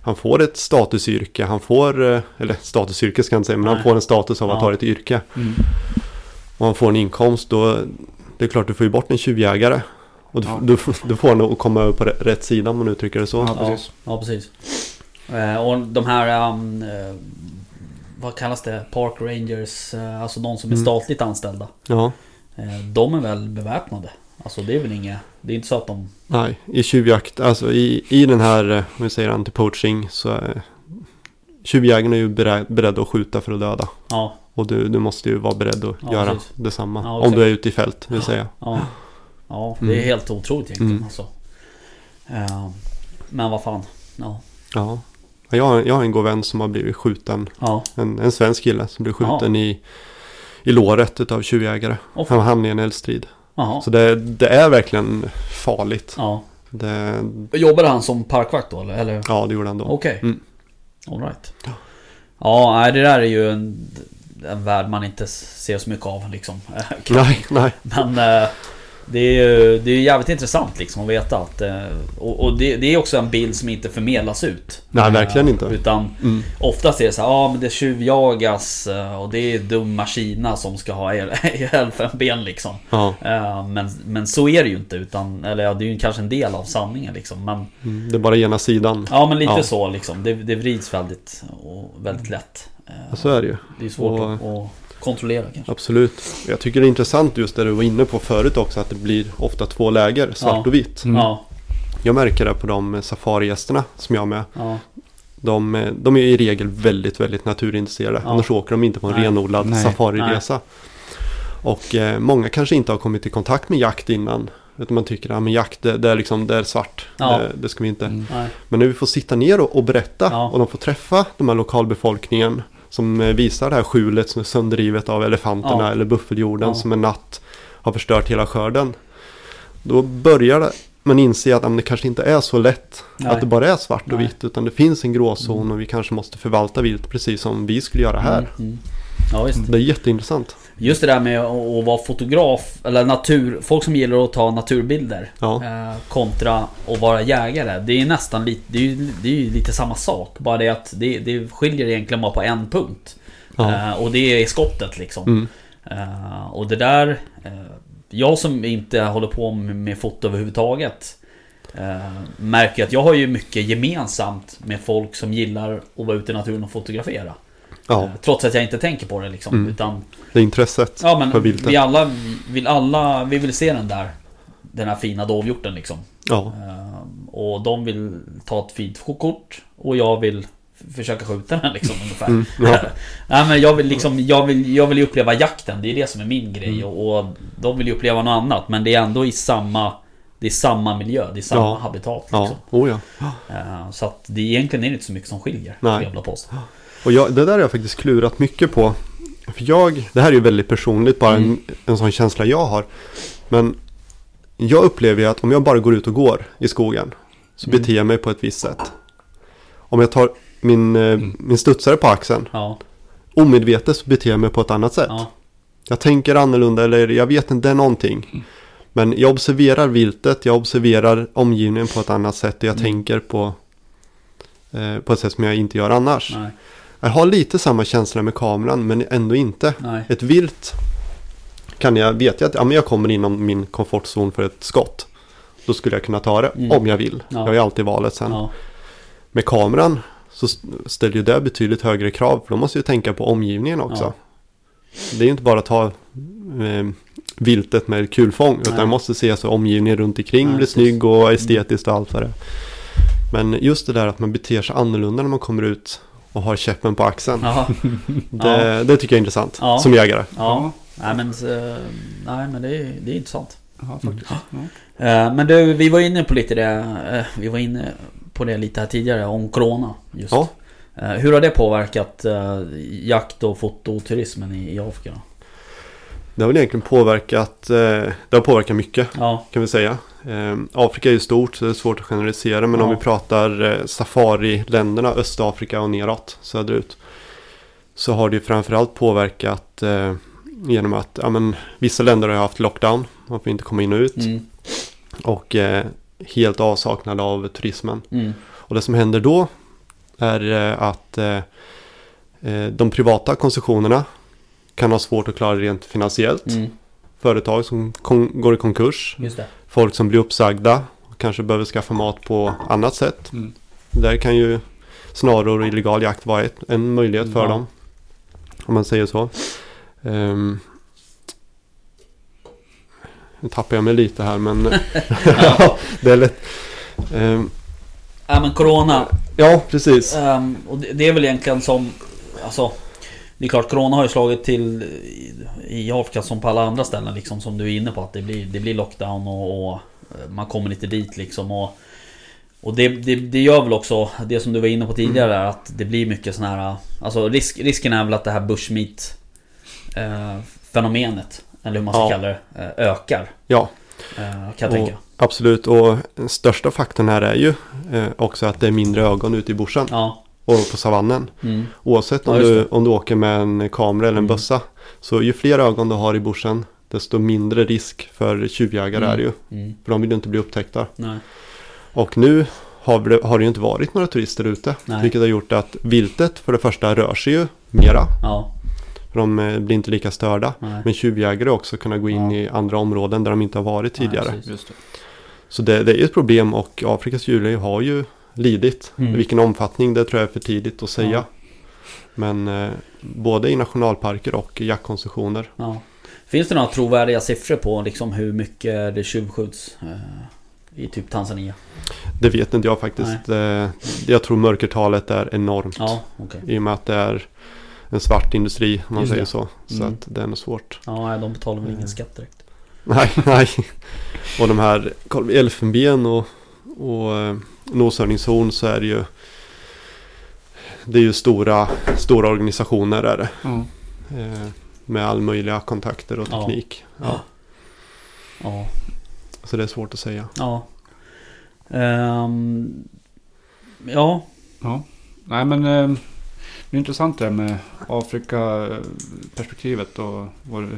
Han får ett statusyrke, han får, eh, eller statusyrke ska jag inte säga, men han Nej. får en status av att Ja. ha ett yrke. Mm. Och han får en inkomst, då det är klart du får ju bort en tjuvjägare. Och du, Ja. du, du får nog komma över på rätt- sida om man uttrycker det så. Ja, precis. ja, precis. Eh, och de här, um, vad kallas det? Park Rangers, alltså de som är Mm. statligt anställda. Ja, de är väl beväpnade? Alltså det är väl inget, det är inte så att de... nej, i tjuvjakt, alltså i, i den här, eh, om vi säger anti-poaching, så är tjuvjägarna är ju beredd, beredda att skjuta för att döda. Ja, Och du, du måste ju vara beredd att Ja, göra precis. detsamma. Ja, om du är ute i fält, vill säga. ja. Ja, det är Mm. helt otroligt egentligen Mm. alltså. Eh, men vad fan. Ja. Ja. Jag har, jag har en god vän som har blivit skjuten. Ja. En, en svensk kille som blev skjuten i, i låret utav tjuvjägare. Han hamnade i en eldstrid. Jaha. Så det, det är verkligen farligt. Ja. Det, Jobbade han som parkvakt då eller? ja, det gjorde han då. Okej. Mm. Alright. Ja, nej, det där är ju en, en värld man inte ser så mycket av liksom. <laughs> Nej, nej. Men eh, det är ju det är jävligt intressant liksom att veta att... eh, Och, och det, det är också en bild som inte förmedlas ut. Nej, verkligen Eh, inte. Utan Mm. oftast är det så här, ja men det tjuvjagas eh, och det är dumma Kina som ska ha el- <laughs> elfenben liksom. Ja, Eh, Men, men så är det ju inte utan, eller ja, det är ju kanske en del av sanningen liksom. Men, mm, det är bara ena sidan. ja men lite Ja. så liksom. Det, det vrids väldigt, väldigt lätt. Eh, Ja, så är det ju. Det är svårt Och- att, att kontrollera kanske. Absolut. Jag tycker det är intressant just det du var inne på förut också. Att det blir ofta två läger, svart Ja. och vitt. Mm. Ja, Jag märker det på de safarigästerna som jag är med. ja, De, eh, de är i regel väldigt, väldigt naturintresserade. Ja. Annars åker de inte på en Nej. renodlad Nej. safariresa. Och eh, många kanske inte har kommit i kontakt med jakt innan. Utan man tycker att jakt det, det, är liksom, det är svart. Ja. Det, det ska vi inte. Mm. nej, Men när vi får sitta ner och, och berätta Ja. och de får träffa de här lokalbefolkningen som eh, visar det här skjulet som är sönderrivet av elefanterna Ja. eller buffeljorden Ja. som en natt har förstört hela skörden. Då börjar man inse att men det kanske inte är så lätt Nej. att det bara är svart och Nej. vitt utan det finns en gråzon och vi kanske måste förvalta vilt precis som vi skulle göra här. Mm, mm. Ja. Det är jätteintressant. Just det där med att vara fotograf, eller natur, folk som gillar att ta naturbilder Ja. eh, Kontra att vara jägare. Det är nästan lite, det är det är lite samma sak. Bara det att det, det skiljer egentligen bara på en punkt. Ja. Eh, och det är skottet liksom. Mm. Eh, och det där... Jag som inte håller på med, foto överhuvudtaget Märker att jag har ju mycket gemensamt med folk som gillar att vara ute i naturen och fotografera. Ja, Eh, trots att jag inte tänker på det liksom. Mm. Utan det är intresset Ja för men viltet. vi alla vill alla, vi vill se den där Den här fina dovhjorten liksom Ja, Ehm, Och de vill ta ett fint kort Och jag vill försöka skjuta den liksom <laughs> ungefär Mm, ja. <laughs> Nej men jag vill liksom, jag vill, jag vill ju uppleva jakten Det är det som är min grej Mm. och, och de vill ju uppleva något annat Men det är ändå i samma Det är samma miljö, det är samma Ja. habitat ja, liksom. oh ja. Ehm, Så att det egentligen är inte så mycket som skiljer Nej. jag vilja påstå. Och jag, det där har jag faktiskt klurat mycket på. För jag, det här är ju väldigt personligt, bara Mm. en, en sån känsla jag har. Men jag upplever ju att om jag bara går ut och går i skogen så Mm. beter jag mig på ett visst sätt. Om jag tar min, eh, min studsare på axeln, Ja, omedvetet så beter jag mig på ett annat sätt. ja, Jag tänker annorlunda eller jag vet inte, det är någonting. Men jag observerar viltet, jag observerar omgivningen på ett annat sätt och jag Mm. tänker på, eh, på ett sätt som jag inte gör annars. nej, Jag har lite samma känsla med kameran men ändå inte. nej. Ett vilt kan jag, vet jag att ja, men jag kommer inom min komfortzon för ett skott. Då skulle jag kunna ta det Mm. om jag vill. Ja. Jag har ju alltid valet sen. Ja, Med kameran så st- ställer ju det betydligt högre krav. För då måste jag tänka på omgivningen också. Ja. Det är ju inte bara att ta eh, viltet med kulfång. Utan Nej. jag måste se så omgivningen runt omkring Nej, blir. Mm. snygg och estetiskt och allt vad det är. Men just det där att man beter sig annorlunda när man kommer ut och har käppen på axeln. ja, <laughs> Det, det tycker jag är intressant Ja. som jägare. ja. Nej men, eh, nej, men det, är, det är intressant. Ja, faktiskt. Ja. Eh, Men du, vi var inne på lite det, eh, vi var inne på det lite här tidigare om Corona just. Ja. Hur har det påverkat jakt och fototurismen i, i Afrika? Det har väl egentligen påverkat, det har påverkat mycket Ja, kan vi säga. Eh, Afrika är ju stort så det är svårt att generalisera men om Ja. vi pratar eh, safari-länderna, Östafrika och neråt, söderut. så har det ju framförallt påverkat eh, genom att ja, men, vissa länder har haft lockdown. Man får inte komma in och ut. Mm. Och eh, helt avsaknad av turismen. Mm. Och det som händer då är eh, att eh, eh, de privata koncessionerna kan ha svårt att klara rent finansiellt. Mm. Företag som går i konkurs. Folk som blir uppsagda och kanske behöver skaffa mat på annat sätt. Mm. Där kan ju snarare och illegal jakt vara ett, en möjlighet för Ja. dem. Om man säger så. Ehm, nu tappar jag mig lite här men <laughs> <laughs> det är lätt. Ehm, Ja men Corona. ja, precis. ehm, och det, det är väl egentligen som... Alltså... Det är klart, Corona har ju slagit till i, Afrika som på alla andra ställen liksom som du är inne på att det blir, det blir lockdown och, och eh, man kommer inte dit liksom och och det, det, det gör väl också det som du var inne på tidigare att det blir mycket sån här Alltså risk, risken är väl att det här bushmeat eh, Fenomenet Eller hur man ska Ja. kalla det eh, Ökar. Ja, eh, Kan jag tänka. Absolut. Och den största faktorn här är ju eh, också att det är mindre ögon ute i bushen. Ja och på savannen. mm, Oavsett om, Ja, du, om du åker med en kamera eller en Mm. bössa. Så ju fler ögon du har i bushen desto mindre risk för tjuvjägare Mm. är det ju. mm, För de vill ju inte bli upptäckta. Nej Och nu har det, har det ju inte varit några turister ute. Nej. Vilket har gjort att viltet för det första rör sig ju mera. Ja För de eh, blir inte lika störda. Nej Men tjuvjägare också kunna gå in Ja. i andra områden där de inte har varit Nej, tidigare. Just det. Så det, det är ju ett problem och Afrikas djurliv har ju lidit. Mm. I vilken omfattning det tror jag är för tidigt att säga. Ja. Men eh, både i nationalparker och jaktkoncessioner. Ja. Finns det några trovärdiga siffror på liksom hur mycket det tjuvskjuts eh, i typ Tanzania? Det vet inte jag faktiskt. Eh, jag tror mörkertalet är enormt. Ja, okej. I och med att det är en svart industri om man Just säger det. så. Så Mm. att det är nog svårt. Ja, de betalar väl ingen Mm. skatt direkt. Nej, <laughs> nej. Och de här, elfenben och, och eh, noshörningshorn så är det ju Det är ju stora, stora organisationer är det. Ja. Eh, med all möjliga kontakter och Ja. teknik. Ja. Ja, Så det är svårt att säga. ja. Ehm, ja, ja. Nej men eh, det är intressant det här med Afrika-perspektivet och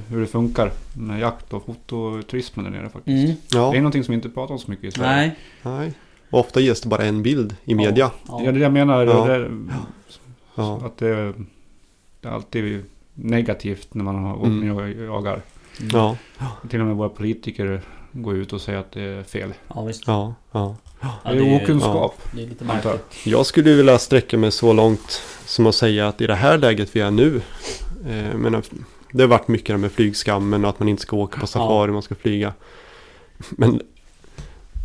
hur det funkar med jakt och fototurismen där nere faktiskt. mm, Det är Ja, någonting som vi inte pratar om så mycket i Sverige. nej. nej. Och ofta ges det bara en bild i media. Ja, det är Ja, det jag menar. Ja. Det är, Ja. Att det, det är alltid negativt när man har Mm. och jagar. mm. Ja, Till och med våra politiker går ut och säger att det är fel. ja visst. ja, ja. Ja, det är okunskap. Det är lite märkligt. Jag skulle vilja sträcka mig så långt som att säga att i det här läget vi är nu. Eh, men det har varit mycket det med flygskammen och att man inte ska åka på safari, man ska flyga. Men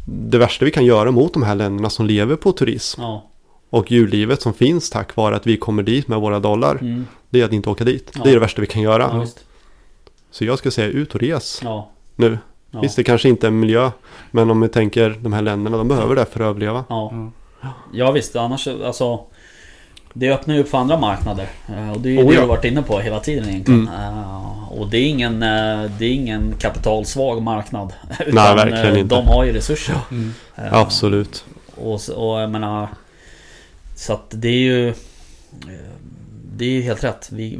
det värsta vi kan göra mot de här länderna som lever på turism Ja. och djurlivet som finns tack vare att vi kommer dit med våra dollar. Mm. Det är att inte åka dit. Ja. Det är det värsta vi kan göra. Ja. Så jag ska säga ut och res Ja. nu. Ja. Visst, det kanske inte är miljö. Men om vi tänker de här länderna, de behöver det för att överleva. Ja. Ja. ja visst, annars alltså Det öppnar ju upp för andra marknader eh, Och det är ju Oh, det ja. du har varit inne på hela tiden egentligen Mm. Eh, Och det är ingen eh, Det är ingen kapitalsvag marknad <laughs> Utan, Nej, verkligen eh, inte. De har ju resurser Mm. Absolut. Och, och jag menar Så att det är ju Det är ju helt rätt vi,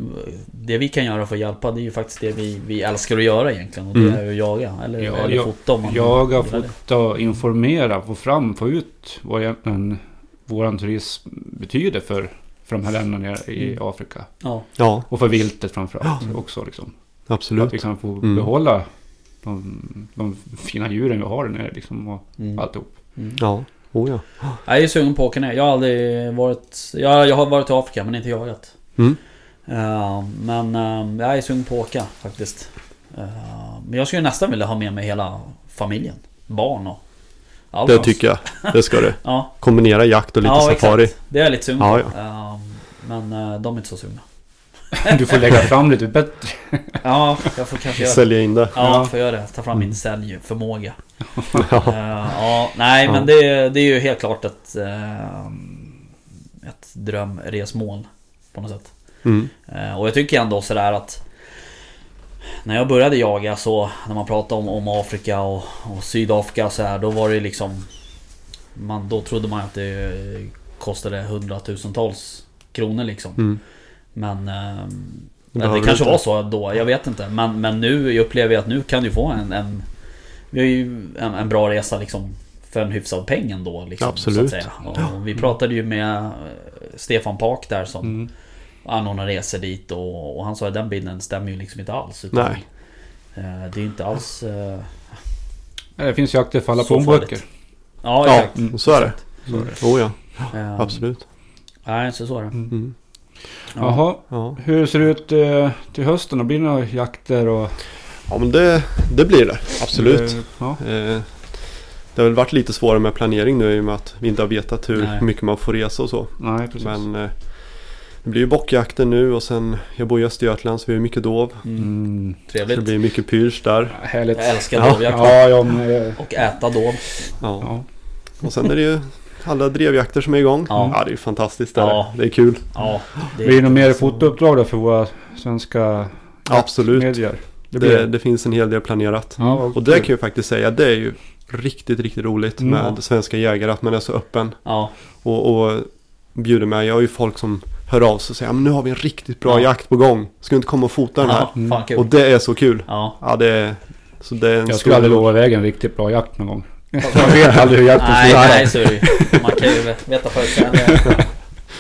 Det vi kan göra för att hjälpa det är ju faktiskt det vi, vi älskar att göra egentligen Och det Mm. är ju att jaga eller, Ja, eller jag- fota om man Jaga, fota, informera, få fram, få ut vad egentligen våran turism betyder för, för de här länderna i Mm. Afrika. Ja, Ja, Och för viltet framförallt Ja. också. Liksom. absolut. Att vi kan få Mm. behålla de, de fina djuren vi har där nere liksom, och mm. alltihop. Mm. Ja, oh ja. Jag är sugen på att åka ner. Jag har aldrig varit... Jag, jag har varit i Afrika men inte jagat. Mm. Eh, men eh, jag är sugen på att åka faktiskt. Eh, men jag skulle nästan vilja ha med mig hela familjen. Barn och allt. Det tycker jag. Det ska du. <laughs> Ja, Kombinera jakt och lite ja safari. exakt. Det är jag lite sugen Ja. Eh, men de är inte så sugna. <laughs> Du får lägga fram lite bättre. <laughs> Ja, jag får kanske göra. Sälja in det. Ja, Ja. jag får göra det. Ta fram Mm. min säljförmåga. Ja. Ja, nej Ja. men det, det är ju helt klart ett, ett drömresmål på något sätt. Mm. Eh, och jag tycker ändå sådär att När jag började jaga så När man pratade om, om Afrika och, och Sydafrika så här, Då var det liksom man, Då trodde man att det kostade hundratusentals kronor liksom. Mm. Men... eh, Det det kanske var så då, jag vet inte. Men, men nu jag upplever jag att nu kan du få en... en vi har ju en, en bra resa liksom för en hyfsad peng ändå. Liksom, Absolut. Så att säga. Och vi pratade ju med Stefan Pak där som Mm. anordnar resor dit och, och han sa att den bilden stämmer ju liksom inte alls. Utan, Nej. eh, Det är inte alls... eh, Det finns jakter för alla plånböcker. Ja, Ja, exakt. Mm. så är det. Det. Oh ja, Eh, absolut. Nej, så så är det. Mm. Ja. Jaha, Ja. hur ser det ut eh, till hösten? Blir det några jakter och... ja, men det, det blir det. Absolut. Eh, ja. Eh, det har väl varit lite svårare med planering nu i och med att vi inte har vetat hur Nej. mycket man får resa och så. Nej, precis. Men eh, det blir ju bockjakten nu och sen jag bor i Östergötland så vi har mycket dov. Mm. Mm. Så Trevligt. det blir mycket pyrs där. Härligt. Jag älskar Ja. dovjakt. Ja, ja, men, eh, Och äta dov. Ja. ja. Och sen är det ju alla drevjakter som är igång. Ja. Ja, det är ju fantastiskt. Det, är Ja. det. är kul. Ja, det Blir det något mer fotouppdrag då för våra svenska Absolut. medier? Det Det, blir det, finns en hel del planerat. Ja, Och det kul. kan jag faktiskt säga, det är ju riktigt, riktigt roligt Mm. med svenska jägare. Att man är så öppen Ja, och, och bjuder med. Jag har ju folk som hör av sig och säger men nu har vi en riktigt bra Ja. jakt på gång. Ska du inte komma och fota den här? ja fan. Och det är så kul. Ja, Ja, det är... Så det är en Jag skulle aldrig lova iväg en riktigt bra jakt någon gång. <laughs> Man vet aldrig hur jakten nej, slutar. nej så är det ju. Man kan ju veta förutsättningar.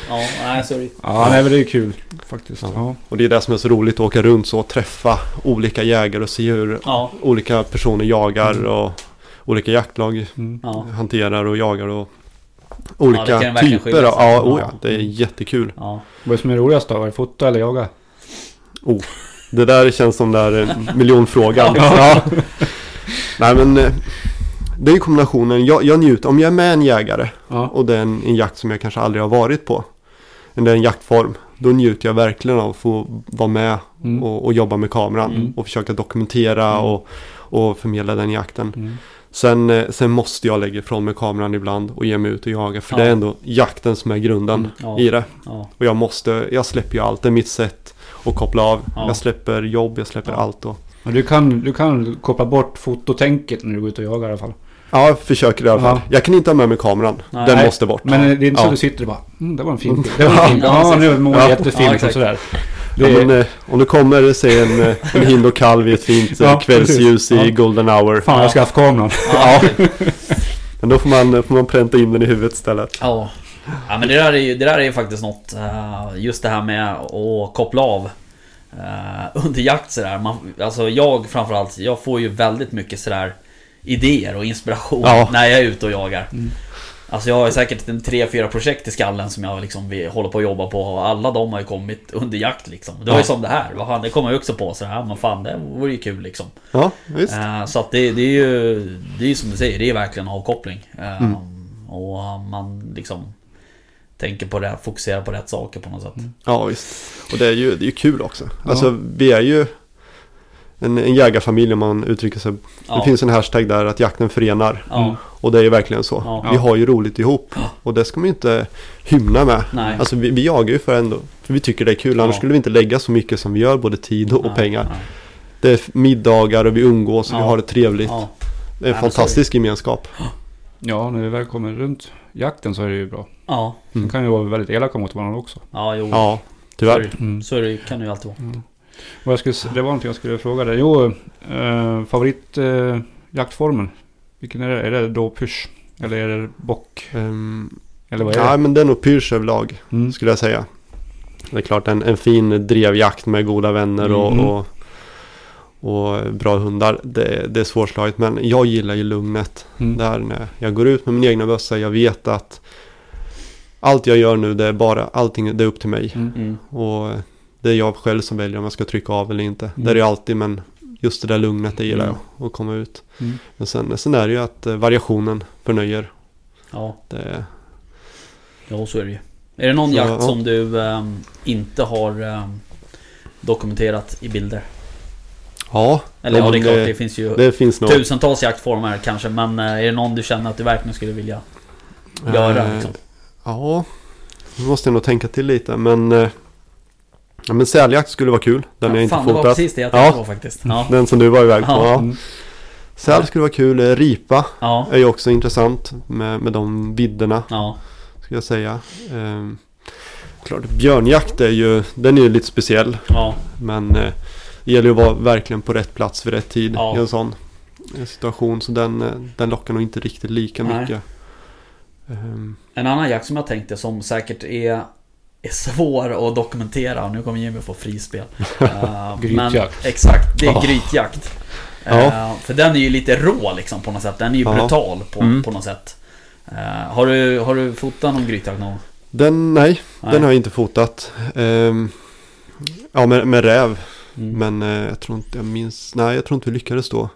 Ja, nej ju. Ja, nej, men det är kul faktiskt. Ja. Och det är det som är så roligt att åka runt så och träffa olika jägare och se hur Ja, olika personer jagar och olika jaktlag Mm. ja, hanterar och jagar och Ja, olika verkligen typer av... Ja, oh ja, Ja. det är jättekul. ja. Vad är det som är roligast då? Är det fota eller jaga? Det där känns som där en miljonfrågan. <laughs> Ja. Ja. Nej men eh, det är ju kombinationen. Jag, jag njuter, om jag är med en jägare Ja. och det är en, en jakt som jag kanske aldrig har varit på. Men det är en jaktform. Då njuter jag verkligen av att få vara med Mm. och, och jobba med kameran. Mm. Och försöka dokumentera Mm. och, och förmedla den jakten. Sen, eh, sen måste jag lägga ifrån mig kameran ibland och ge mig ut och jaga. För Ja. det är ändå jakten som är grunden Mm, ja. i det. ja. Och jag måste, jag släpper ju allt. Det är mitt sätt att koppla av. Ja. Jag släpper jobb, jag släpper Ja. allt. Och, Men du kan, du kan koppla bort fototänket när du går ut och jagar i alla fall. ja, jag försöker i alla fall. Ja. Jag kan inte ha med mig kameran. Nej. Den Nej, måste bort. Men det är inte så Ja. du sitter och bara mm, det var en fin bild. <laughs> Det var en fin bild. Ja, nu mår Ja. jättefint Ja, och sådär. Ja, men, eh, om det kommer se en, eh, en hind och kalv i ett fint eh, Ja, kvällsljus precis. i Ja. golden hour. fan, jag ska haft kameran. Ja, <laughs> Men då får man, får man pränta in den i huvudet istället. ja. ja men det där är ju det där är ju faktiskt något. eh, Just det här med att koppla av. eh, Under jakt sådär. Man, alltså jag framförallt, jag får ju väldigt mycket sådär idéer och inspiration Ja. när jag är ute och jagar. Mm. Alltså jag har ju säkert en tre, fyra projekt i skallen som jag liksom vill, håller på att jobba på och alla de har ju kommit under jakt liksom. Det var ju Ja. som det här, vad fan, det kommer jag också på sådär, ja, men fan det vore ju kul liksom. Ja, visst. Eh, Så att det, det är ju Det är ju som du säger, det är verkligen avkoppling. Eh, Mm. Och man liksom Tänker på det, fokuserar på rätt saker på något sätt. Ja, visst. Och det är ju, det är ju kul också. Alltså, vi är ju en, en jägarfamilj om man uttrycker sig. Ja. Det finns en hashtag där att jakten förenar. Ja, Och det är ju verkligen så. Ja. Vi har ju roligt ihop. Och det ska man ju inte hymna med. nej. Alltså vi, vi jagar ju för ändå. För vi tycker det är kul. Annars Ja. skulle vi inte lägga så mycket som vi gör. Både tid och, Nej, pengar. nej. Det är middagar och vi umgås och vi har det trevligt. Ja, Det är en fantastisk gemenskap. Ja, när vi väl kommer runt jakten så är det ju bra. ja, Sen Mm. kan vi vara väldigt elaka mot varandra också. ja jo. Ja, Så är tyvärr. det- Mm. Så är det, kan det ju alltid vara. Och jag skulle, det var någonting jag skulle fråga dig. Jo, eh, favorit eh. Vilken är det? Är det då pysch? Eller är det bock? Um, Eller vad är ja, det? men det är nog pyrs överlag. Mm. skulle jag säga. Det är klart en, en fin drevjakt med goda vänner och, Mm. och, och bra hundar. Det, det är svårslaget men jag gillar ju lugnet. Mm. Där när jag går ut med min egna bössa. Jag vet att allt jag gör nu det är bara allting det är upp till mig. Mm. Mm. Och det är jag själv som väljer om jag ska trycka av eller inte. Mm. Det är det ju alltid men just det där lugnet det gillar Mm. jag. Att komma ut. Mm. Men sen, sen är det ju att eh, variationen förnöjer. Ja, Det, jo så är det ju. Är det någon Så, jakt ja. som du ehm, inte har ehm, dokumenterat i bilder? ja, Eller ja, det är klart, det finns ju det finns tusentals jaktformer kanske. Men eh, är det någon du känner att du verkligen skulle vilja göra? Eh, Liksom? Ja, nu måste jag nog tänka till lite. Men, ja, men säljakt skulle vara kul. Den ja, jag inte fan, det var fotat. precis det jag Ja. tänkte på faktiskt. Ja, Den som du var iväg på. Ja. Ja. Mm. Säl skulle vara kul. Eh, Ripa ja, är ju också intressant med, med de vidderna. ja. Ska jag säga. Ehm, Klart, björnjakt är ju, den är ju lite speciell. Ja, Men eh, det gäller ju att vara verkligen på rätt plats vid rätt tid Ja. i en sån eh, situation. Så den, eh, den lockar nog inte riktigt lika Nej. mycket. Ehm, En annan jakt som jag tänkte som säkert är, är svår att dokumentera. Och nu kommer Jimmy få frispel. <laughs> Uh, Grytjakt. Men, exakt, det är Ja. grytjakt. Ja. Eh, för den är ju lite rå liksom på något sätt. Den är ju Ja. brutal på, Mm. på något sätt. Eh, har, du, har du fotat någon grytjakt någon den, nej, Nej. den har jag inte fotat. Ehm, ja, med, med räv. Mm. Men eh, jag tror inte, jag minns, nej jag tror inte vi lyckades då.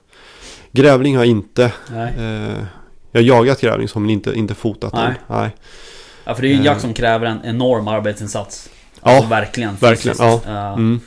Grävling har jag inte. Nej. Eh, jag har jagat grävling som men inte, inte fotat Nej. den. Nej. Ja, för det är ju en Eh. jakt som kräver en enorm arbetsinsats. Ja, Alltså verkligen verkligen, fysiskt. ja. Eh, Mm.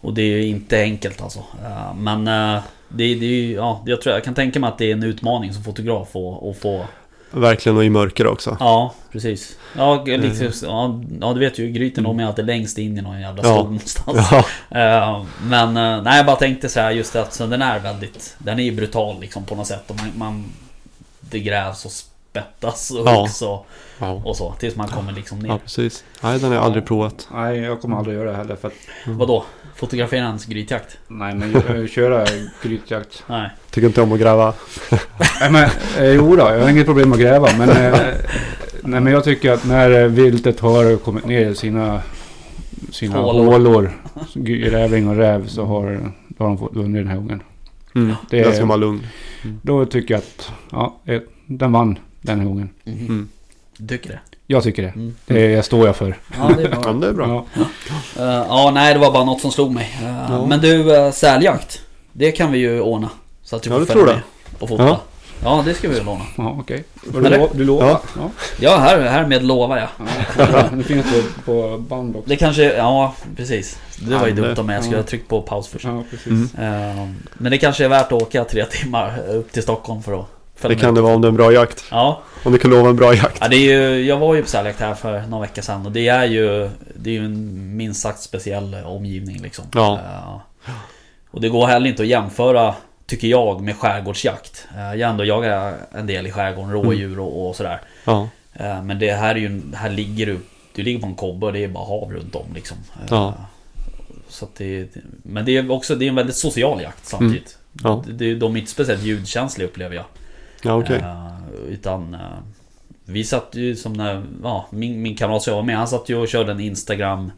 Och det är ju inte enkelt alltså. Eh, Men eh, det, det är ju, ja, jag tror jag kan tänka mig att det är en utmaning som fotograf att få Verkligen och i mörker också. Ja, precis. Ja, liksom, Mm. ja, ja du vet ju, Gryten de är alltid längst in i någon jävla Ja. skog någonstans. Ja, Eh, men eh, nej, jag bara tänkte så här just att så den är väldigt... Den är ju brutal liksom på något sätt. Och man, man, det grävs och spettas och Ja. huggs och, ja. och så. Tills man kommer liksom ner. ja, precis. Nej, den har jag aldrig provat. Nej, jag kommer aldrig göra det heller. För att, Vadå? Fotografera hans grytjakt? nej, men eh, köra grytjakt. Nej. Tycker inte om att gräva. <laughs> Nej, men eh, jo då, jag har inget problem att gräva. Men, eh, nej, men jag tycker att när viltet har kommit ner i sina, sina Hålor. hålor, grävling och räv, så har, då har de fått vunnit den här gången. Mm. Det är- ska man lugn. Då tycker jag att ja, den vann den här gången. Mhm. Mm. Tycker det? Jag tycker det. Mm. Det står jag för. Ja, det är Ja, bra. men det är bra. Ja. Eh, ja, nej det var bara något som slog mig. Eh, Ja. Men du, uh, säljakt. Det kan vi ju ordna. Så att du Ja, får det följa tror med och fota. Ja. Ja. det ska vi väl ordna. Ja, okej. Eller? Du, lo- du lovar? Ja. Ja. Ja, här, härmed lovar jag. ja. Nu finns det på band också. Det kanske, ja precis. Det var ju Ja, dumt om jag skulle ja. ha tryckt på paus först. Ja, precis. Mm. Men det kanske är värt att åka tre timmar upp till Stockholm för att Det kan det vara om det är en bra jakt. Ja. Om du kan lova en bra jakt. ja, det är ju, jag var ju på säljakt här för några veckor sedan och det är ju Det är ju en minst sagt speciell omgivning liksom. Ja. Eh, Och det går heller inte att jämföra Tycker jag med skärgårdsjakt. Eh, Jag ändå jagat en del i skärgården, rådjur och, och sådär. Ja. Eh, Men det här är ju, här ligger du Du ligger på en kobbe och det är bara hav runt om liksom. Ja. Så det, men det är också det är en väldigt social jakt samtidigt. Ja. Det, det, de är inte speciellt ljudkänsliga upplever jag. Ja, okej. Eh, utan eh, vi satt ju som när, ja, min, min kamrat som jag var med, han satt ju och körde en Instagram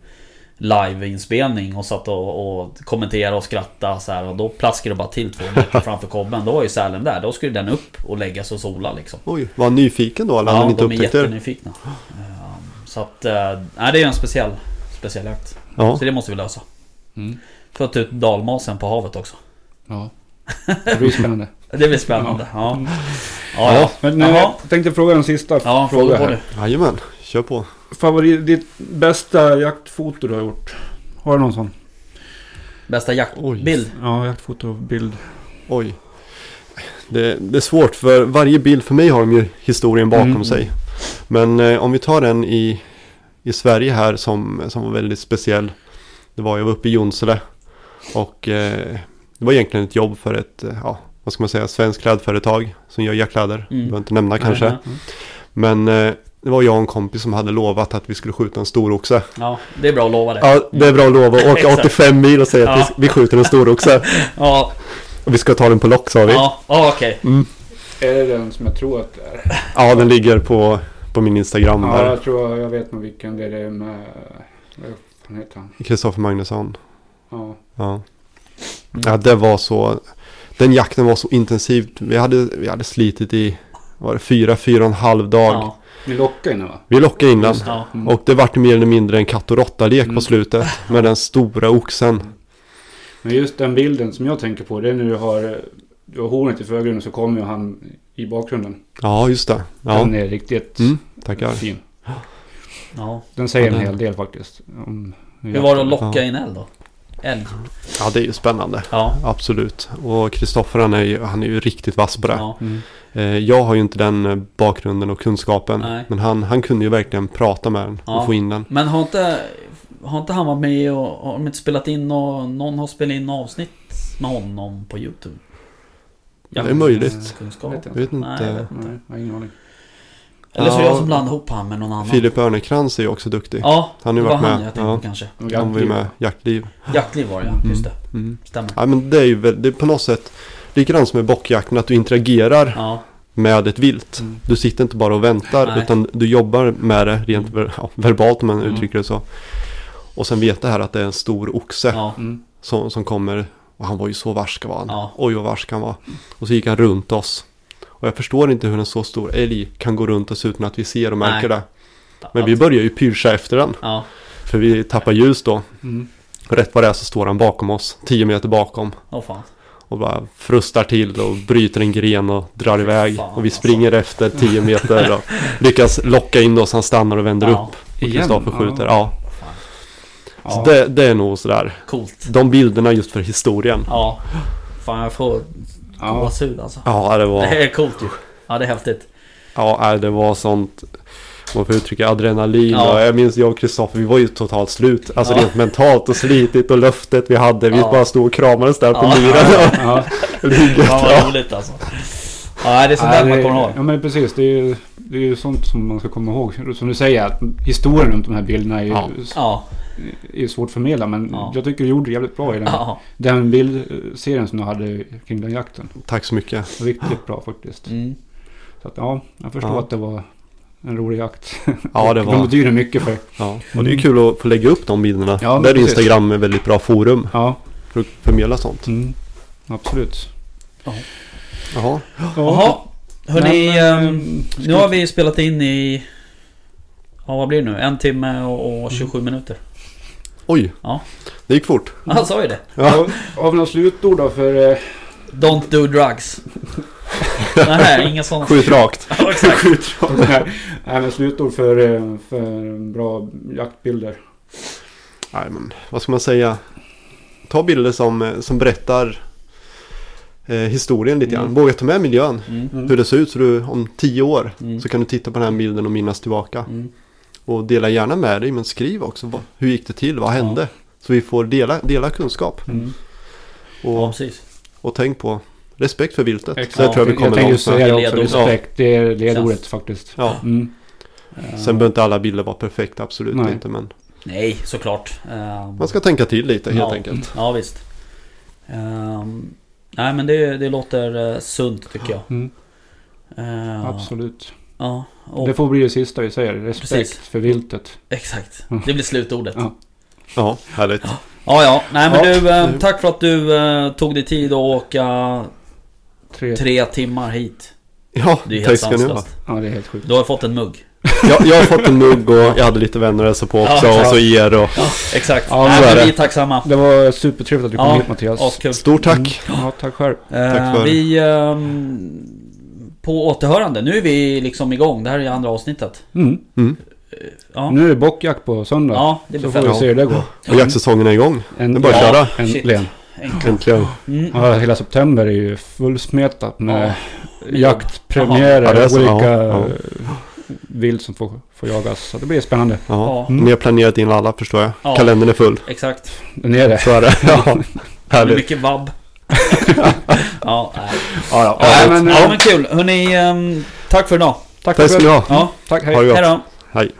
Live-inspelning och satt och, och kommenterade och skrattade så här och då plaskade det bara till två meter <laughs> framför kobben. Då var ju sälen där. Då skulle den upp och lägga sig och sola liksom. Oj, var han nyfiken då eller Ja, han inte de är jättenyfikna. Eh, Så att, nej det är en speciell, speciell jakt. Ja. Så det måste vi lösa. Mm. För att ta ut dalmasen på havet också. Ja. <laughs> Det blir spännande. Det blir spännande. Ja, ja. ja. Men eh, Jaha. jag tänkte fråga en sista Ja, fråga här. Jajamän, kör på. Favorit, ditt bästa jaktfoto du har gjort? Har du någon sån? Bästa jaktbild? Ja, jaktfotobild. Oj. Det, det är svårt för varje bild för mig har de ju historien bakom Mm. sig. Men eh, om vi tar en i, i Sverige här som, som var väldigt speciell. Det var jag var uppe i Jonsele. Och eh, det var egentligen ett jobb för ett, eh, ja, vad ska man säga, svenskt klädföretag som gör jaktkläder. Mm. Behöver inte nämna kanske. Nej. Men eh, det var jag och en kompis som hade lovat att vi skulle skjuta en stor oxe. Ja, det är bra att lova det. Ja, det är bra att lova. Åka <laughs> Exakt. 85 mil och säga att Ja. vi, vi skjuter en stor oxe. <laughs> Ja, Och vi ska ta den på lock sa vi. ja, ja okej. Mm. Är det den som jag tror att det är? Ja, den ligger på, på min Instagram Ja, där. jag tror jag vet nog vilken det är med... Vad heter han? Kristoffer Magnusson. Ja. Ja. Mm. ja, det var så. Den jakten var så intensivt. Vi hade, vi hade slitit i, var det fyra, fyra och en halv dag. Ja, Ni lockade innan va? Vi lockade in den. ja. Mm. Och det vart mer eller mindre en katt och råtta-lek Mm. på slutet. Med den stora oxen. Men just den bilden som jag tänker på, det är när du har, du har hornet i förgrunden så kommer ju han i bakgrunden. Ja, just det. Ja. Den är riktigt Mm, tackar. fin. ja. Den säger Ja, en den- hel del faktiskt. Om Hur var det att locka Ja. in eld då? Älg? Ja, det är ju spännande. Ja. Absolut. Och Kristoffer han är ju, han är ju riktigt vass på det. ja. Mm. Eh, Jag har ju inte den eh, bakgrunden och kunskapen. Nej. Men han, han kunde ju verkligen prata med den och Ja. få in den. Men har inte, har inte han varit med och har de inte spelat in och någon har spelat in avsnitt med honom på YouTube? Det är möjligt. Kunskap. Vet jag Jag vet Nej, inte. jag vet inte. Nej, jag har ingen aning. Eller så är det Ja. jag som blandar ihop han med någon annan. Filip Örnekrans är ju också duktig. Ja, Han har det var varit han med. jag tänkte Ja. på kanske. Han var ju med Jaktliv. Jaktliv var det ja, just det. Mm. Stämmer. Ja, men det är ju väl, det är på något sätt likadant som med bockjakten, att du interagerar Ja, med ett vilt. Mm. Du sitter inte bara och väntar, Nej. utan du jobbar med det rent ver- ja, verbalt om man Mm. uttrycker det så. Och sen vet det här att det är en stor oxe ja, Mm. som, som kommer. Och han var ju så varsk var han. Ja. Oj vad varsk han var. Och så gick han runt oss. Och jag förstår inte hur en så stor älg kan gå runt oss utan att vi ser och märker Nej. det. Men vi börjar ju pyrscha efter den. Ja, För vi tappar ljus då. Mm. Och rätt vad det är så står han bakom oss. 10 meter bakom. åh fan. Och bara frustar till och bryter en gren och drar iväg. fan, och vi alltså. springer efter 10 meter och <laughs> lyckas locka in oss. Han stannar och vänder Ja. upp. Och? Kristoffer skjuter. Ja. Ja. Ja. Så det, det är nog sådär. Coolt. De bilderna just för historien. Ja. Fan jag får Ja. gåshud alltså. Ja, det var... Det är coolt ju. Ja, det är häftigt. Ja, det var sånt. Man får uttrycka adrenalin. Ja. Jag minns jag och Kristoffer, vi var ju totalt slut. Alltså Ja. rent mentalt och slitigt och löftet vi hade. Vi Ja. bara stod och kramades där på Ja. myren. Ja. Ligget. Fan vad roligt alltså. Ja, det är sånt där man kommer ihåg. Ja men precis, det är, ju, det är ju sånt som man ska komma ihåg. Som du säger, att historien runt de här bilderna är ju, Ja. Är svårt att förmedla. Men Ja. jag tycker du gjorde det jävligt bra i den, ja. den bildserien som du hade kring den jakten. Tack så mycket. Riktigt bra faktiskt. Mm. Så att, ja, jag förstår Ja. att det var en rolig jakt. <laughs> Ja, det De var... <laughs> betyder mycket för... Ja. Och det är ju kul att få lägga upp de bilderna. Ja, Där är precis. Instagram ett väldigt bra forum Ja, för att förmedla sånt. mm, absolut. Jaha. Jaha. Hörni, Men, ehm, ehm, nu har vi spelat in i... Ja, vad blir det nu? En timme och, och 27 minuter. Oj. Ja. Det gick fort. Ja, han sa ju det. Ja. Har vi några slutord då för... eh, Don't do drugs. <laughs> Nej, inga sådana. Skjut rakt. Ja, exakt. <laughs> Nej, men slutord för, eh, för bra jaktbilder. Nej, men vad ska man säga? Ta bilder som, eh, som berättar eh, historien lite grann. Mm. Våga ta med miljön. Mm. Hur det ser ut så du om tio år Mm. så kan du titta på den här bilden och minnas tillbaka. Mm. Och dela gärna med dig men skriv också. Vad, hur gick det till? Vad hände? Så vi får dela, dela kunskap. Mm. Ja, Och, precis. och tänk på respekt för viltet. Exakt. Det tror jag vi kommer tänkte långt med. det Det är också. ledordet. Respekt, det är ledordet faktiskt. Ja. Mm. Sen behöver inte alla bilder vara perfekta, absolut Nej. inte. Men Nej, såklart. Ehm, man ska tänka till lite helt ja. enkelt. Ja, visst. Ehm, nej, men det, det låter uh, sunt tycker jag. Mm. Ehm, Absolut. Ja, och, Det får bli det sista vi säger. Respekt Precis. för viltet. exakt. Det blir slutordet. Ja. Ja, härligt. Ja, ja. Nej men Ja, du, eh, tack för att du eh, tog dig tid att åka Tre. tre timmar hit. Ja, Det är tack helt ska ni ha. sanslöst. Ja, det är helt sjukt. Du har fått en mugg. Jag, jag har fått en mugg och jag hade lite vänner att på också. Ja, och så er och Exakt. Ja, Nej, men det. vi är tacksamma. Det var supertrevligt att du kom Ja, hit Mattias. Stort tack. Mm. Ja, tack själv. Eh, Tack för- Vi... ehm, på återhörande. Nu är vi liksom igång. Det här är andra avsnittet. Mm. Mm. Ja, Nu är det bockjakt på söndag. ja det så blir får vi fett. se hur det går. Och jaktsäsongen är igång. En, Det är bara att köra. Äntligen. Enkelt. Äntligen. Mm. Ja, hela september är ju fullsmetat med Ja. jaktpremiärer. Ja, det är så. olika Ja, ja. eh, vilt som får, får jagas. Så det blir spännande. Ja. Ja. Mm. Ni har planerat in alla förstår jag. Ja. Kalendern är full. Exakt. Den är det. Så är det. <laughs> Ja. Det <laughs> är Härligt. mycket vabb. <laughs> ja, nej. Ja, ja. Ja, men, ja, men kul. Hörni, ehm, tack för idag. Tack Tack ni ha. Ja, Tack, hej. Ha det gott. hej då. Hej.